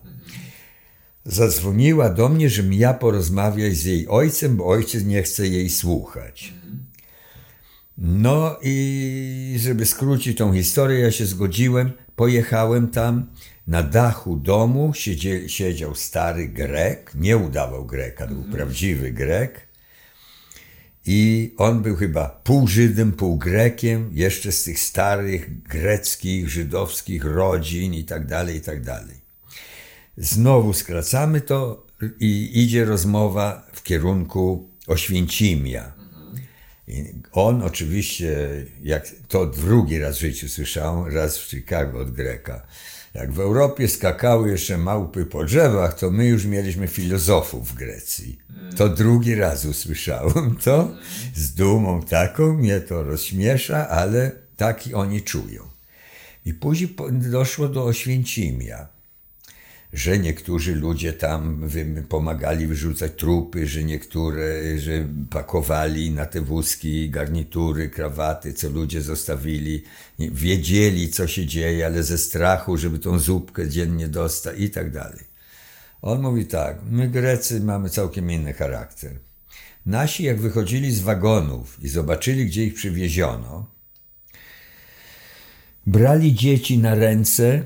zadzwoniła do mnie, żebym ja porozmawiać z jej ojcem, bo ojciec nie chce jej słuchać. No i żeby skrócić tą historię, ja się zgodziłem, pojechałem tam. Na dachu domu siedzie, siedział stary Grek, nie udawał Greka, był prawdziwy Grek. I on był chyba pół Żydem, pół Grekiem, jeszcze z tych starych greckich, żydowskich rodzin i tak dalej, i tak dalej. Znowu skracamy to i idzie rozmowa w kierunku Oświęcimia. I on oczywiście, jak to drugi raz w życiu słyszałem, raz w Chicago od Greka, Jak w Europie skakały jeszcze małpy po drzewach, to my już mieliśmy filozofów w Grecji. To drugi raz usłyszałem to. Z dumą taką mnie to rozśmiesza, ale taki oni czują. I później doszło do Oświęcimia że niektórzy ludzie tam pomagali wyrzucać trupy, że niektóre, że pakowali na te wózki garnitury, krawaty, co ludzie zostawili, wiedzieli, co się dzieje, ale ze strachu, żeby tą zupkę dziennie dostać i tak dalej. On mówi tak, my Grecy mamy całkiem inny charakter. Nasi, jak wychodzili z wagonów i zobaczyli, gdzie ich przywieziono, brali dzieci na ręce,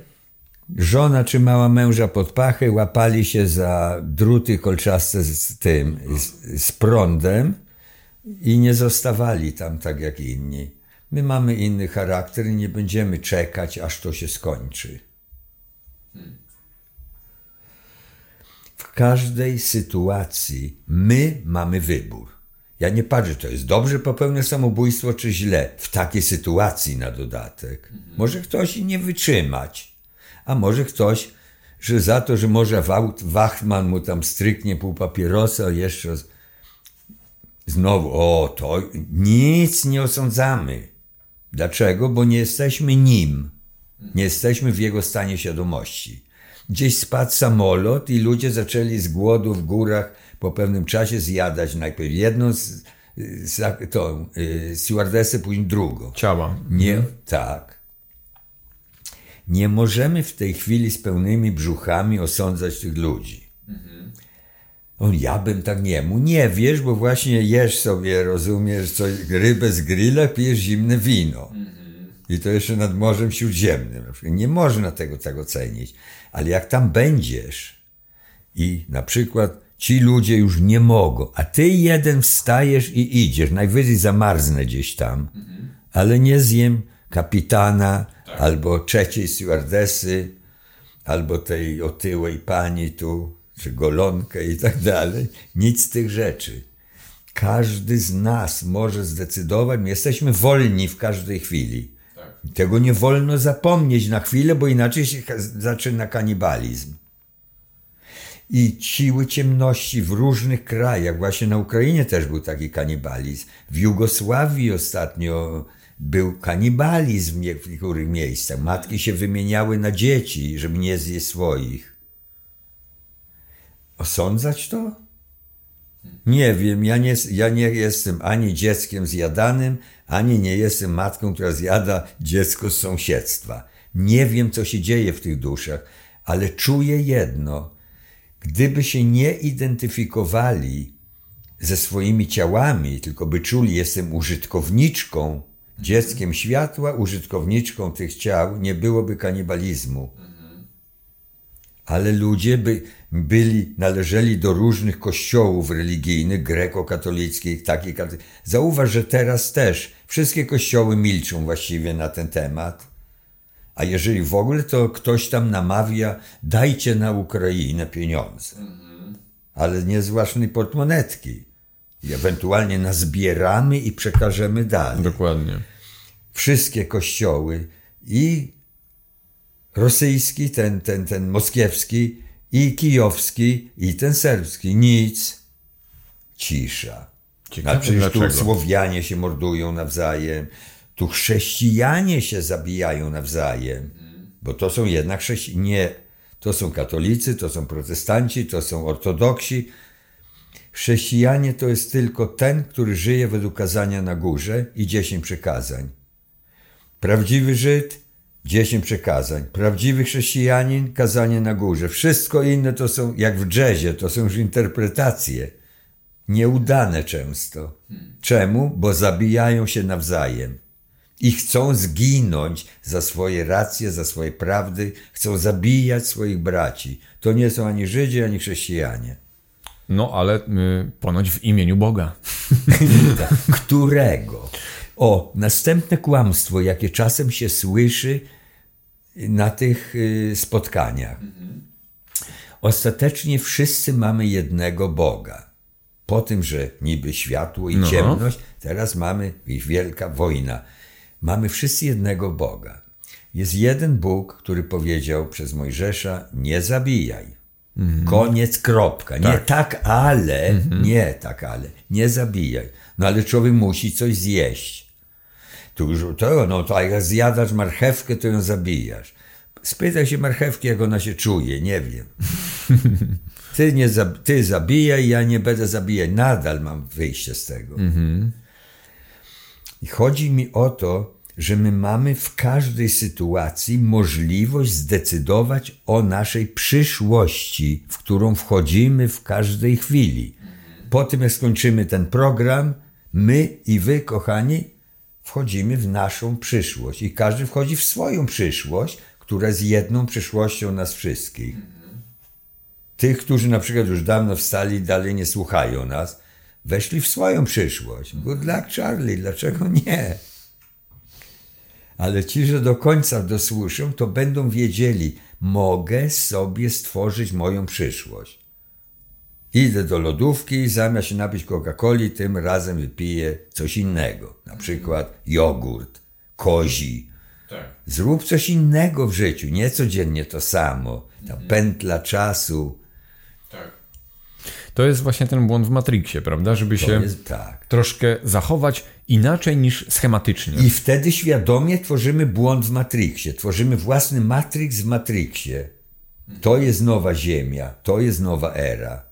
żona trzymała męża pod pachę, łapali się za druty kolczaste z tym, z, z prądem i nie zostawali tam tak jak inni. My mamy inny charakter i nie będziemy czekać, aż to się skończy. W każdej sytuacji my mamy wybór. Ja nie patrzę, to jest dobrze popełnię samobójstwo, czy źle. W takiej sytuacji na dodatek. Może ktoś nie wytrzymać, a może ktoś, że za to, że może Wachman mu tam stryknie pół papierosa, jeszcze znowu, o, to nic nie osądzamy. Dlaczego? Bo nie jesteśmy nim. Nie jesteśmy w jego stanie świadomości. Gdzieś spadł samolot i ludzie zaczęli z głodu w górach po pewnym czasie zjadać najpierw jedną z, z, tą, y, stewardessę, później drugą. Ciała. Nie, tak. Nie możemy w tej chwili z pełnymi brzuchami osądzać tych ludzi. On, ja bym tak nie mógł. Nie wiesz, bo właśnie jesz sobie, rozumiesz, coś, rybę z grilla, pijesz zimne wino. I to jeszcze nad Morzem Śródziemnym. Nie można tego tak ocenić. Ale jak tam będziesz i na przykład ci ludzie już nie mogą, a ty jeden wstajesz i idziesz, najwyżej zamarznę gdzieś tam, ale nie zjem kapitana albo trzeciej stewardesy, albo tej otyłej pani tu, czy golonkę i tak dalej. Nic z tych rzeczy. Każdy z nas może zdecydować, my jesteśmy wolni w każdej chwili. Tego nie wolno zapomnieć na chwilę, bo inaczej się zaczyna kanibalizm. I siły ciemności w różnych krajach, właśnie na Ukrainie też był taki kanibalizm. W Jugosławii ostatnio był kanibalizm w niektórych miejscach. Matki się wymieniały na dzieci, żeby nie zjeść swoich. Osądzać to? Nie wiem, ja nie, ja nie jestem ani dzieckiem zjadanym, ani nie jestem matką, która zjada dziecko z sąsiedztwa. Nie wiem, co się dzieje w tych duszach, ale czuję jedno. Gdyby się nie identyfikowali ze swoimi ciałami, tylko by czuli, jestem użytkowniczką, dzieckiem światła, użytkowniczką tych ciał, nie byłoby kanibalizmu ale ludzie by byli, należeli do różnych kościołów religijnych, grekokatolickich, takich. Zauważ, że teraz też wszystkie kościoły milczą właściwie na ten temat. A jeżeli w ogóle, to ktoś tam namawia, dajcie na Ukrainę pieniądze. Ale nie z własnej portmonetki. I ewentualnie nazbieramy i przekażemy dalej Dokładnie. wszystkie kościoły i rosyjski, ten, ten, ten moskiewski, i kijowski, i ten serbski. Nic. Cisza. Ciekawe A przecież tu dlaczego. Słowianie się mordują nawzajem, tu chrześcijanie się zabijają nawzajem, bo to są jednak chrześcijanie. Nie, to są katolicy, to są protestanci, to są ortodoksi. Chrześcijanie to jest tylko ten, który żyje według kazania na górze i dziesięć przykazań. Prawdziwy Żyd, dziesięć przekazań. Prawdziwy chrześcijanin, kazanie na górze. Wszystko inne to są, jak w jazzie, to są już interpretacje. Nieudane często. Czemu? Bo zabijają się nawzajem. I chcą zginąć za swoje racje, za swoje prawdy, chcą zabijać swoich braci. To nie są ani Żydzi, ani chrześcijanie. No, ale y, ponoć w imieniu Boga. *laughs* Którego? O, następne kłamstwo, jakie czasem się słyszy na tych y, spotkaniach. Ostatecznie wszyscy mamy jednego Boga. Po tym, że niby światło i No. ciemność, teraz mamy ich wielka wojna. Mamy wszyscy jednego Boga. Jest jeden Bóg, który powiedział przez Mojżesza: Nie zabijaj. Koniec, kropka. Nie tak, ale, nie tak, ale. Nie zabijaj. No ale człowiek musi coś zjeść. Tu już to, no to jak zjadasz marchewkę, to ją zabijasz. Spytaj się marchewki, jak ona się czuje, nie wiem. *laughs* Ty, nie za, ty zabijaj, ja nie będę zabijać. Nadal mam wyjście z tego. I chodzi mi o to, że my mamy w każdej sytuacji możliwość zdecydować o naszej przyszłości, w którą wchodzimy w każdej chwili. Po tym, jak skończymy ten program, my i wy, kochani, wchodzimy w naszą przyszłość. I każdy wchodzi w swoją przyszłość, która jest jedną przyszłością nas wszystkich. Tych, którzy na przykład już dawno wstali i dalej nie słuchają nas, weszli w swoją przyszłość. Good luck, Charlie, dlaczego nie? Ale ci, że do końca dosłyszą, to będą wiedzieli, mogę sobie stworzyć moją przyszłość. Idę do lodówki i zamiast się napić Coca-Coli, tym razem wypiję coś innego. Na przykład jogurt, kozi. Tak. Zrób coś innego w życiu, nie codziennie to samo. Ta pętla czasu. To jest właśnie ten błąd w Matrixie, prawda? Żeby To się jest tak. troszkę zachować inaczej niż schematycznie. I wtedy świadomie tworzymy błąd w Matrixie. Tworzymy własny Matrix w Matrixie. To jest nowa Ziemia, to jest nowa era.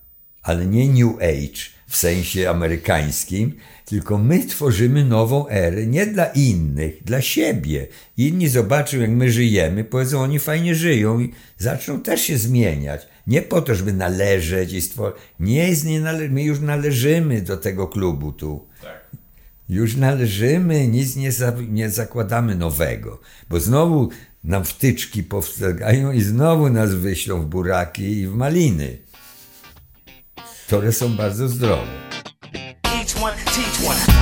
Ale nie New Age w sensie amerykańskim, tylko my tworzymy nową erę nie dla innych, dla siebie. Inni zobaczą, jak my żyjemy, powiedzą, oni fajnie żyją i zaczną też się zmieniać. Nie po to, żeby należeć i stworzyć. Nie, jest nie nale- my już należymy do tego klubu tu. Już należymy, nic nie, za, nie zakładamy nowego, bo znowu nam wtyczki powstają i znowu nas wyślą w buraki i w maliny, które są bardzo zdrowe. Each one, teach one.